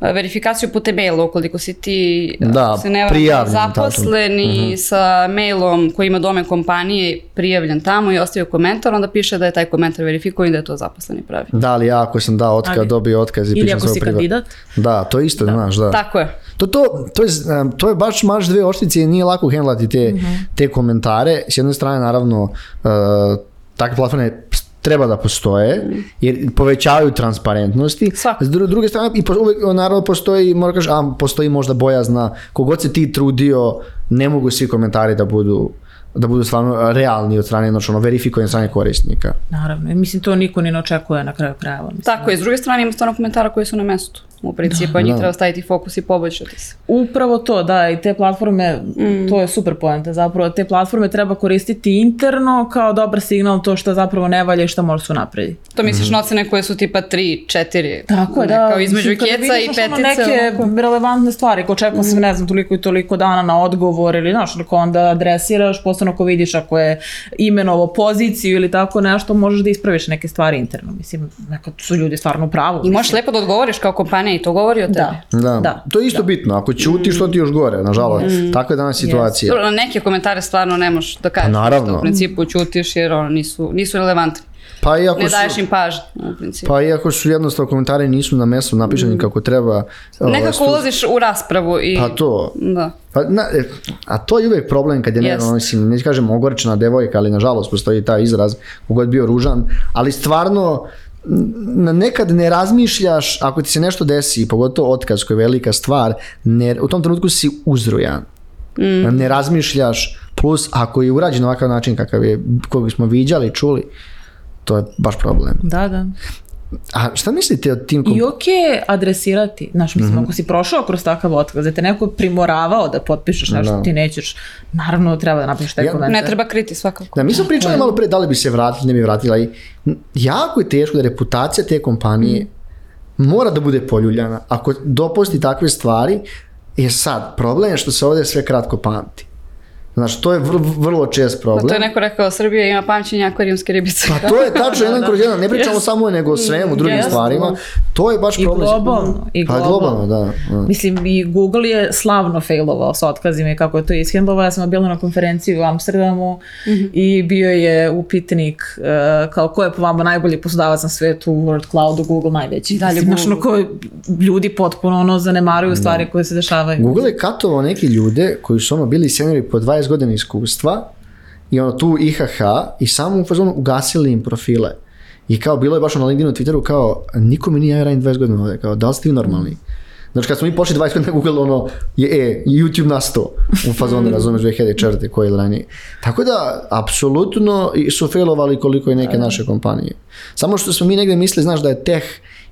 E, Verifikaciju putem maila, ukoliko si ti. Da, ako se ne zaposlen i sa mailom koji ima domen kompanije prijavljen tamo i ostavio komentar, onda piše da je taj komentar verifikovan i da je to zaposleni pravi. Da, ali ja ako sam dao otkaz, dobio otkaz i Ili pišem ako svoj si privat- kandidat. Da, to isto, znaš, da. Tako je. To, to, to, je, to je baš maš dve oštice i nije lako hendlati te, te komentare. S jedne strane, naravno, uh, takve platforme treba da postoje, jer povećavaju transparentnosti. Svakako. S dru- druge strane, i po, uvek, naravno postoji, mora kažeš, a postoji možda bojazna, kogod se ti trudio, ne mogu svi komentari da budu da budu stvarno realni od strane, znači ono, verifikovani od strane korisnika. Naravno, i mislim to niko ni ne očekuje na kraju krajeva. Mislim. Tako je, s druge strane ima stvarno komentara koji su na mestu. U principu, a njih treba staviti fokus i poboljšati se. Upravo to, da, i te platforme, Mm. to je super poenta, zapravo te platforme treba koristiti interno kao dobar signal to što zapravo ne valja i što može se napredi. To misliš na ocene koje su tipa 3, 4, Tako je, da. kao između mislim, keca i vidiš, ono, petice. neke onako. relevantne stvari, ko čekao sam, ne znam, toliko i toliko dana na odgovor ili, znaš, ako onda adresiraš, posebno ako vidiš ako je imenovo poziciju ili tako nešto, možeš da ispraviš neke stvari interno. Mislim, nekad su ljudi stvarno u pravu. I možeš lepo da odgovoriš kao kompanija i to govori o tebi. Da. Da. Da. To je isto bitno, ako ćutiš, to ti još gore, nažalost. Takva je danas situacija. Dobro, na neke komentare stvarno ne možeš da kažeš. Pa naravno. U principu ćutiš jer ono, nisu, nisu relevantni. Pa i ako Ne su, daješ im pažnju, u principu. pa i ako su jednostavno komentari nisu na mestu napišeni kako treba. ovaj, Nekako stu- ulaziš u raspravu i... Pa to. Da. Pa, na, e, a to je uvijek problem kad je, ne, Jest. ono, mislim, ne kažem ogorčena devojka, ali nažalost postoji taj izraz, kogod bio ružan, ali stvarno nekad ne razmišljaš, ako ti se nešto desi, pogotovo otkaz koji je velika stvar, ne, u tom trenutku si uzrujan. Ne razmišljaš, plus ako je urađen na ovakav način kakav je, kojeg smo viđali, čuli, to je baš problem. Da, da. A šta mislite o tim kom- I ok je adresirati, znaš, mislim, Mhm. ako si prošao kroz takav otkaz, da te neko primoravao da potpišeš nešto, Da. ti nećeš, naravno treba da napišeš taj Ja- komentar. Ne treba kriti svakako. Da, mi smo pričali malo pre da li bi se vratili, ne bi vratila i jako je teško da reputacija te kompanije mora da bude poljuljana. Ako dopusti takve stvari, je sad, problem je što se ovdje sve kratko pamti. Znači, to je vrlo, čest problem. To je neko rekao, Srbija ima pamćenje akvarijumske ribice. Pa to je tačno [LAUGHS] jedan kroz jedan, ne pričamo Yes. samo o nego o svemu, drugim Yes. stvarima. To je baš I problem. globalno, i Pa globalno. globalno, da. da. Mislim, i Google je slavno failovao sa otkazima i kako je to ishendlovao. Ja sam bila na konferenciji u Amsterdamu i bio je upitnik uh, kao ko je po vama najbolji poslodavac na svetu u World Cloudu, Google najveći. dalje Mislim, Google. ko ljudi potpuno ono, zanemaruju stvari koje se dešavaju. Google je katovao neki ljude koji su ono bili seniori po 20 godina iskustva i ono tu IHH i samo u fazonu ugasili im profile. I kao bilo je baš na LinkedInu, Twitteru kao niko mi nije ja radim 20 godina ovdje, kao da li ste vi normalni? Znači kad smo mi pošli 20 godina Google ono je e, YouTube na 100 u fazonu [LAUGHS] razumeš 2004. koji ili ranije. Tako da apsolutno su failovali koliko i neke naše kompanije. Samo što smo mi negdje mislili, znaš da je tech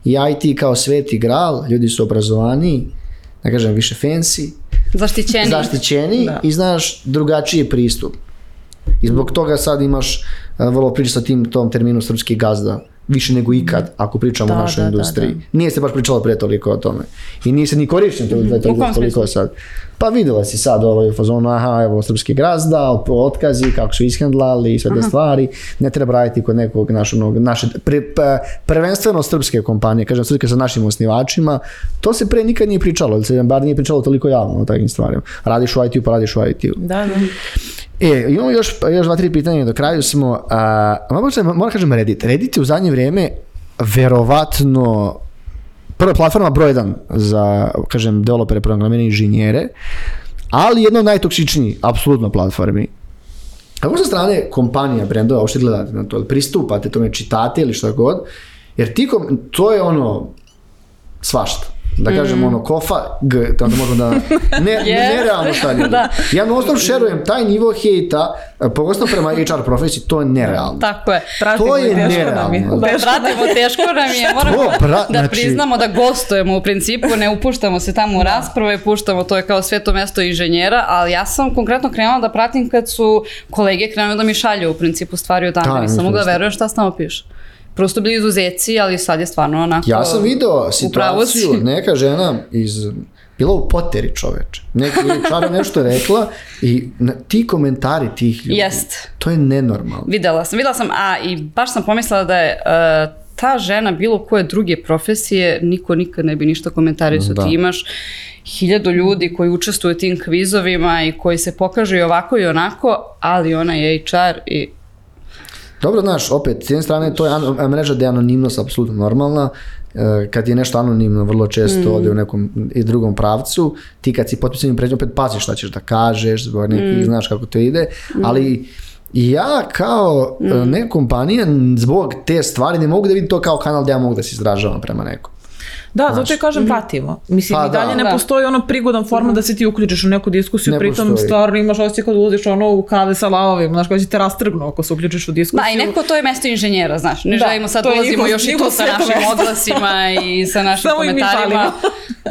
i IT kao sveti gral, ljudi su obrazovaniji, da kažem više fancy, Zaštićeni. zaštićeni Da. i znaš drugačiji pristup. I zbog toga sad imaš a, vrlo priča sa tim tom terminu srpski gazda više nego ikad ako pričamo Da, o našoj da, da, industriji. da. Nije se baš pričalo pre toliko o tome. I nije se ni korišten to, kom toliko smislu? sad. Pa vidjela si sad ovaj u fazonu, aha, evo srpski gazda, otkazi, kako su ishendlali i sve te stvari. Ne treba raditi kod nekog naš, onog, naše, pre, pe- prvenstveno srpske kompanije, kažem srpske sa našim osnivačima. To se pre nikad nije pričalo, ili se bar nije pričalo toliko javno o takvim stvarima. Radiš u IT-u, pa radiš u IT-u. Da, da. E, imamo još, još dva, tri pitanja do kraju smo. A, se- moram kažem Reddit. Reddit je u zadnje vrijeme verovatno prva platforma broj jedan za, kažem, developere, programere, inženjere, ali jedna od najtoksičnijih, apsolutno, platformi. Kako sa strane kompanija, brendova, uopšte gledate na to, pristupate tome, čitate ili šta god, jer ti, kom, to je ono, svašta. Da kažem ono kofa, g, da možemo da, [LAUGHS] ne, Yes. nerealno ljudi. Da. Ja non stop šerujem taj nivo hejta, pogotovo prema HR profesiji, to je nerealno. Tako je. Pratimo To je i teško nam je. nerealno. Da, pratimo, teško nam je, moramo pra- da znači- priznamo da gostujemo u principu, ne upuštamo se tamo u rasprave, puštamo, to je kao sveto mesto inženjera, ali ja sam konkretno krenula da pratim kad su kolege krenuli da mi šalju u principu stvari od Da, tamo, nisam mogla mislim, verujem šta s tamo piše. Prosto bili izuzeci, ali sad je stvarno onako... Ja sam video situaciju, neka žena iz bila u poteri čoveče. Neki čara nešto rekla i na, ti komentari tih ljudi. Jest. To je nenormalno. Videla sam, videla sam, a i baš sam pomislila da je e, ta žena bilo koje druge profesije, niko nikad ne bi ništa komentarisao. Da. Ti imaš hiljadu ljudi koji učestvuju u tim kvizovima i koji se pokažu i ovako i onako, ali ona je HR i Dobro, znaš, opet, s jedne strane, to je ano- mreža gde je anonimnost apsolutno normalna. E, kad je nešto anonimno, vrlo često Mm. ode u nekom i drugom pravcu. Ti kad si potpisanim pređom, opet paziš šta ćeš da kažeš, zbog nekih, znaš kako to ide. Ali ja kao Mm. e, neka kompanija zbog te stvari ne mogu da vidim to kao kanal gdje ja mogu da se izražavam prema nekom. Da, zato i kažem pratimo. Mislim, Pa i dalje da. ne Da. postoji ono prigodan format da se ti uključiš u neku diskusiju, Ne pritom postoji. stvarno imaš osjećaj kad ulaziš ono u kave sa lavovima, znaš, koji će te rastrgnu ako se uključiš u diskusiju. Da, i nekako to je mesto inženjera, znaš. Ne Da, želimo sad to je ulazimo još i tu sa našim mesto. oglasima i sa [LAUGHS] našim Samo komentarima. [LAUGHS]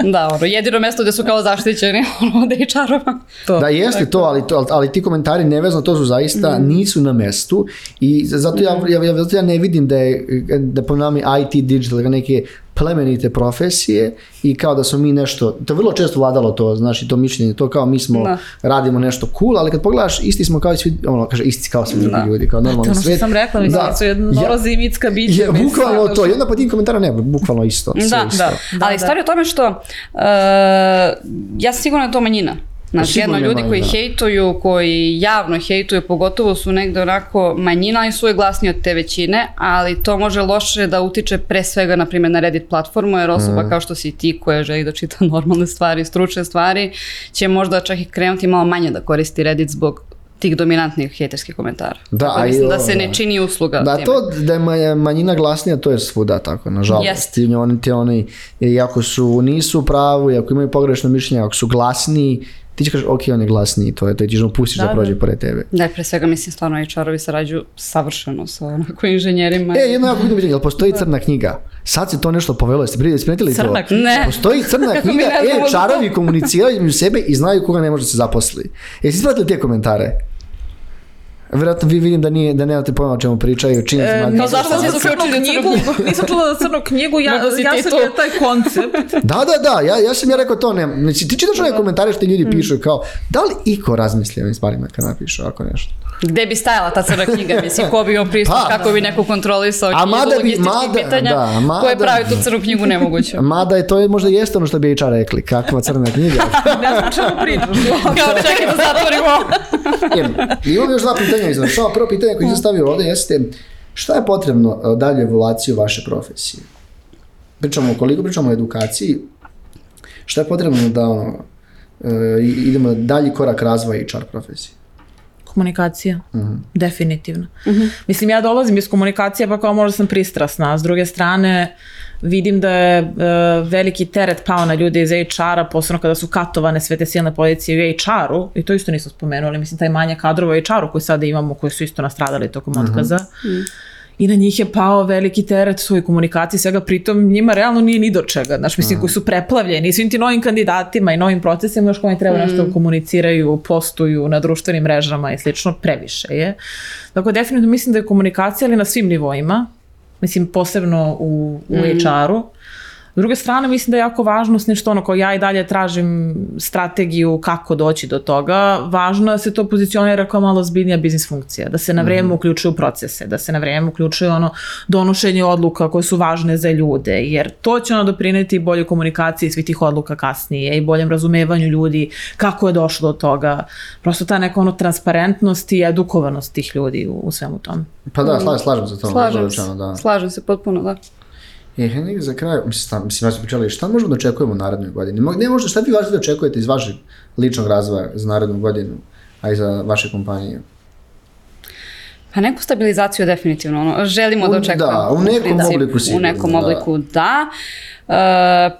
Da, ono, jedino mesto gde su kao zaštićeni [LAUGHS] ono, od HR-ova. To. Da, jeste to, ali, to, ali, ti komentari nevezano, to su zaista, Mm. nisu na mestu i zato ja, ja, ja, zato ja ne vidim da je, da po nama IT, digital, neke plemenite profesije i kao da smo mi nešto, to vrlo često vladalo to, znaš, i to mišljenje, to kao mi smo, Da. radimo nešto cool, ali kad pogledaš, isti smo kao i svi, ono, kaže, isti kao svi drugi Da. ljudi, kao To normalni ono svet. sam rekla, mislim, Da. su jedno Ja- zimicka bića. Je, bukvalno to, i onda po tim komentara ne, bukvalno isto. sve Da, isto. Da, ali da. stvar je u tome što uh, ja sam sigurna da je to manjina. Znači, jedno je ljudi koji manjina. hejtuju, koji javno hejtuju, pogotovo su negde onako manjina i su je glasniji od te većine, ali to može loše da utiče pre svega, na primjer, na Reddit platformu, jer osoba Mhm. kao što si ti koja želi da čita [LAUGHS] normalne stvari, stručne stvari, će možda čak i krenuti malo manje da koristi Reddit zbog tih dominantnih hejterskih komentara. Da, Tako a i mislim da se ne da. čini usluga Da, time. to da je ma- manjina glasnija, to je svuda tako, nažalost. Jeste. Ti, oni, ti, oni, i ako su, nisu u pravu, i ako imaju pogrešno mišljenje, ako su glasniji, ti će kažeš, ok, on je glasniji, to je, to ćeš da mu pustiš da, Da, da. prođe pored tebe. Da, pre svega mislim stvarno HR-ovi sarađuju savršeno sa onako inženjerima. E, jedno jako bitno pitanje, jel postoji crna knjiga? Sad se to nešto povelo, jeste prije primetili to? Crna knjiga? Ne. Postoji crna [LAUGHS] knjiga, e, čarovi komuniciraju između sebe i znaju koga ne može da se zaposli. Jesi ispratili te komentare? Vjerojatno vi vidim da, nije, da nemate pojma o čemu pričaju, čim E, znate- kao zašto nisam si čula zaključili knjigu, nisam čula za crnu knjigu, ja, [LAUGHS] ja sam je taj koncept. [LAUGHS] Da, da, da, ja, ja sam ja rekao to, ne, znači ti čitaš one komentare što ljudi pišu kao, da li iko razmisli o ovim stvarima kad napišu ovako nešto? Gde bi stajala ta crna knjiga, mislim, ko bi imao pristup, Pa. kako bi neko kontrolisao A knjigu mada bi- mada- pitanja, da, mada- koje pravi tu crnu knjigu nemoguće. [LAUGHS] Mada je to je možda jeste ono što bi HR rekli, kakva crna knjiga. Ne znam čemu pričaš. Kao čekaj da zatvorimo. Imam još dva pitanja iznad. Samo prvo pitanje koje sam stavio ovdje jeste, šta je potrebno e, dalje evoluciju vaše profesije? Pričamo, koliko pričamo o edukaciji, šta je potrebno da ono, e, idemo dalji korak razvoja HR profesije? Komunikacija, definitivno. Mislim, ja dolazim iz komunikacije pa kao možda sam pristrasna, a s druge strane vidim da je e, veliki teret pao na ljude iz HR-a, posebno kada su katovane sve te silne pozicije u HR-u, i to isto nismo spomenuli, mislim, taj manje kadrova u HR-u koji sada imamo, koji su isto nastradali tokom otkaza. I na njih je pao veliki teret svoj komunikaciji, svega pritom njima realno nije ni do čega, znaš, mislim, koji su preplavljeni svim ti novim kandidatima i novim procesima, još koji treba nešto komuniciraju, postuju na društvenim mrežama i slično, previše je. Tako definitivno mislim da je komunikacija, ali na svim nivoima, mislim, posebno u, u HR-u. S druge strane, mislim da je jako važno, s nešto ono, kao ja i dalje tražim strategiju kako doći do toga, važno je da se to pozicionira kao malo zbiljnija biznis funkcija, da se na vrijeme uključuju u procese, da se na vrijeme uključuje ono donošenje odluka koje su važne za ljude, jer to će ono doprineti boljoj komunikaciji svih tih odluka kasnije i boljem razumevanju ljudi kako je došlo do toga. Prosto ta neka ono transparentnost i edukovanost tih ljudi u, u svemu tom. Pa da, slažem, slažem se to. Slažem se, da. slažem se potpuno, da. E, Henrik, za kraj, mislim, mislim, ja sam pričali, šta možemo da očekujemo u narednoj godini? Ne možda, šta vi važno da očekujete iz vašeg ličnog razvoja za narednu godinu, a i za vaše kompanije? Pa neku stabilizaciju definitivno, ono, želimo U- da očekujemo. da, u nekom principu. obliku sigurno, U nekom da. obliku da. E,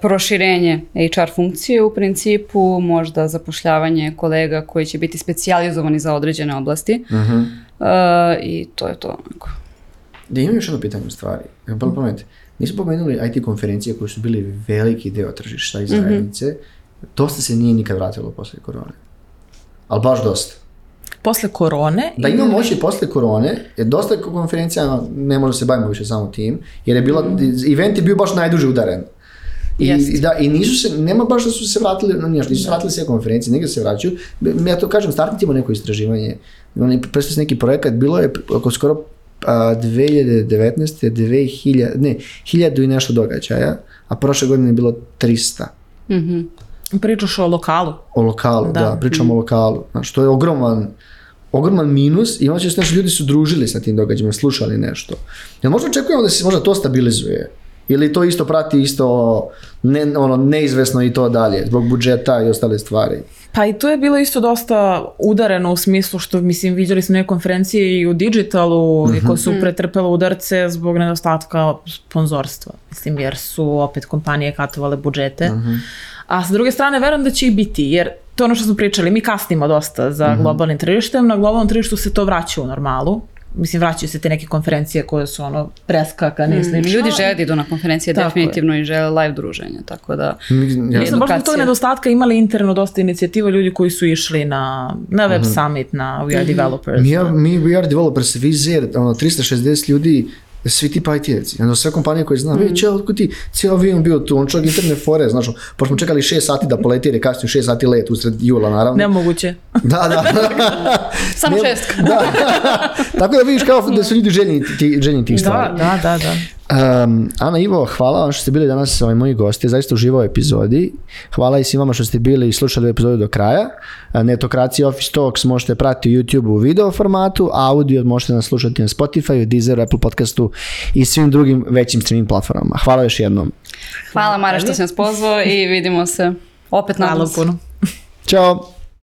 proširenje HR funkcije u principu, možda zapošljavanje kolega koji će biti specijalizovani za određene oblasti. Mhm. E, I to je to. onako. Da imam još jedno pitanje u stvari. Evo, Prvo pamet, nisu pomenuli IT konferencije koje su bili veliki deo tržišta i zajednice. Dosta se nije nikad vratilo posle korone. Ali baš dosta. Posle korone... Da imamo moći posle korone, je dosta konferencija ne može se bavimo više samo tim, jer je bila, event je bio baš najduže udaren. I, Jest. i da, I nisu se, nema baš da su se vratili, no, ništa, nisu se vratili sve konferencije, negdje se vraćaju. Ja to kažem, startimo neko istraživanje. Oni su neki projekat, bilo je oko skoro a, 2019. 2000, ne, 1000 i nešto događaja, a prošle godine je bilo 300 Mhm. Pričaš o lokalu. o lokalu, da, Da. pričamo o lokalu. Znači, to je ogroman, ogroman minus i onda će se naši ljudi su družili sa tim događajima, slušali nešto. Jel možda očekujemo da se možda to stabilizuje? Ili to isto prati isto ne, ono, neizvesno i to dalje, zbog budžeta i ostale stvari? Pa i to je bilo isto dosta udareno u smislu što, mislim, vidjeli smo neke konferencije i u digitalu i koje su pretrpele udarce zbog nedostatka sponzorstva. Mislim, jer su opet kompanije katovale budžete. A sa druge strane, verujem da će i biti, jer to je ono što smo pričali, mi kasnimo dosta za globalnim tržištem, na globalnom tržištu se to vraća u normalu. Mislim, vraćaju se te neke konferencije koje su ono preskakane i slično. Ljudi žele da idu na konferencije Tako je. definitivno i žele live druženje, tako da... Mi- ja- Mi smo baš zbog tog nedostatka imali interno dosta inicijativa ljudi koji su išli na, na Web Summit, na We Are Developers. Mi, mi we are developers, Vizer, ono, 360 ljudi, svi ti IT-evci. Ono, sve kompanije koje znam, mm. čeo, otkud ti, cijel avion bio tu, on čak interne fore, znaš, pošto smo čekali 6 sati da poleti, jer je kasnije 6 sati let usred jula, naravno. Nemoguće. Da, da. [LAUGHS] Samo Ne- šest. [LAUGHS] da. Tako da vidiš kao da su ljudi željni, ti, željni tih stvari. Da, da, da, da. Um, Ana Ivo, hvala vam što ste bili danas ovaj, moji gosti, zaista uživao u epizodi. Hvala i svima što ste bili i slušali epizodu do kraja. Netokracija Office Talks možete pratiti u YouTube u video formatu, a audio možete nas slušati na Spotify, Deezer, Apple podcastu i svim drugim većim streaming platformama. Hvala još jednom. Hvala Mara što si nas pozvao i vidimo se opet Hvala nadam se. puno. Ćao!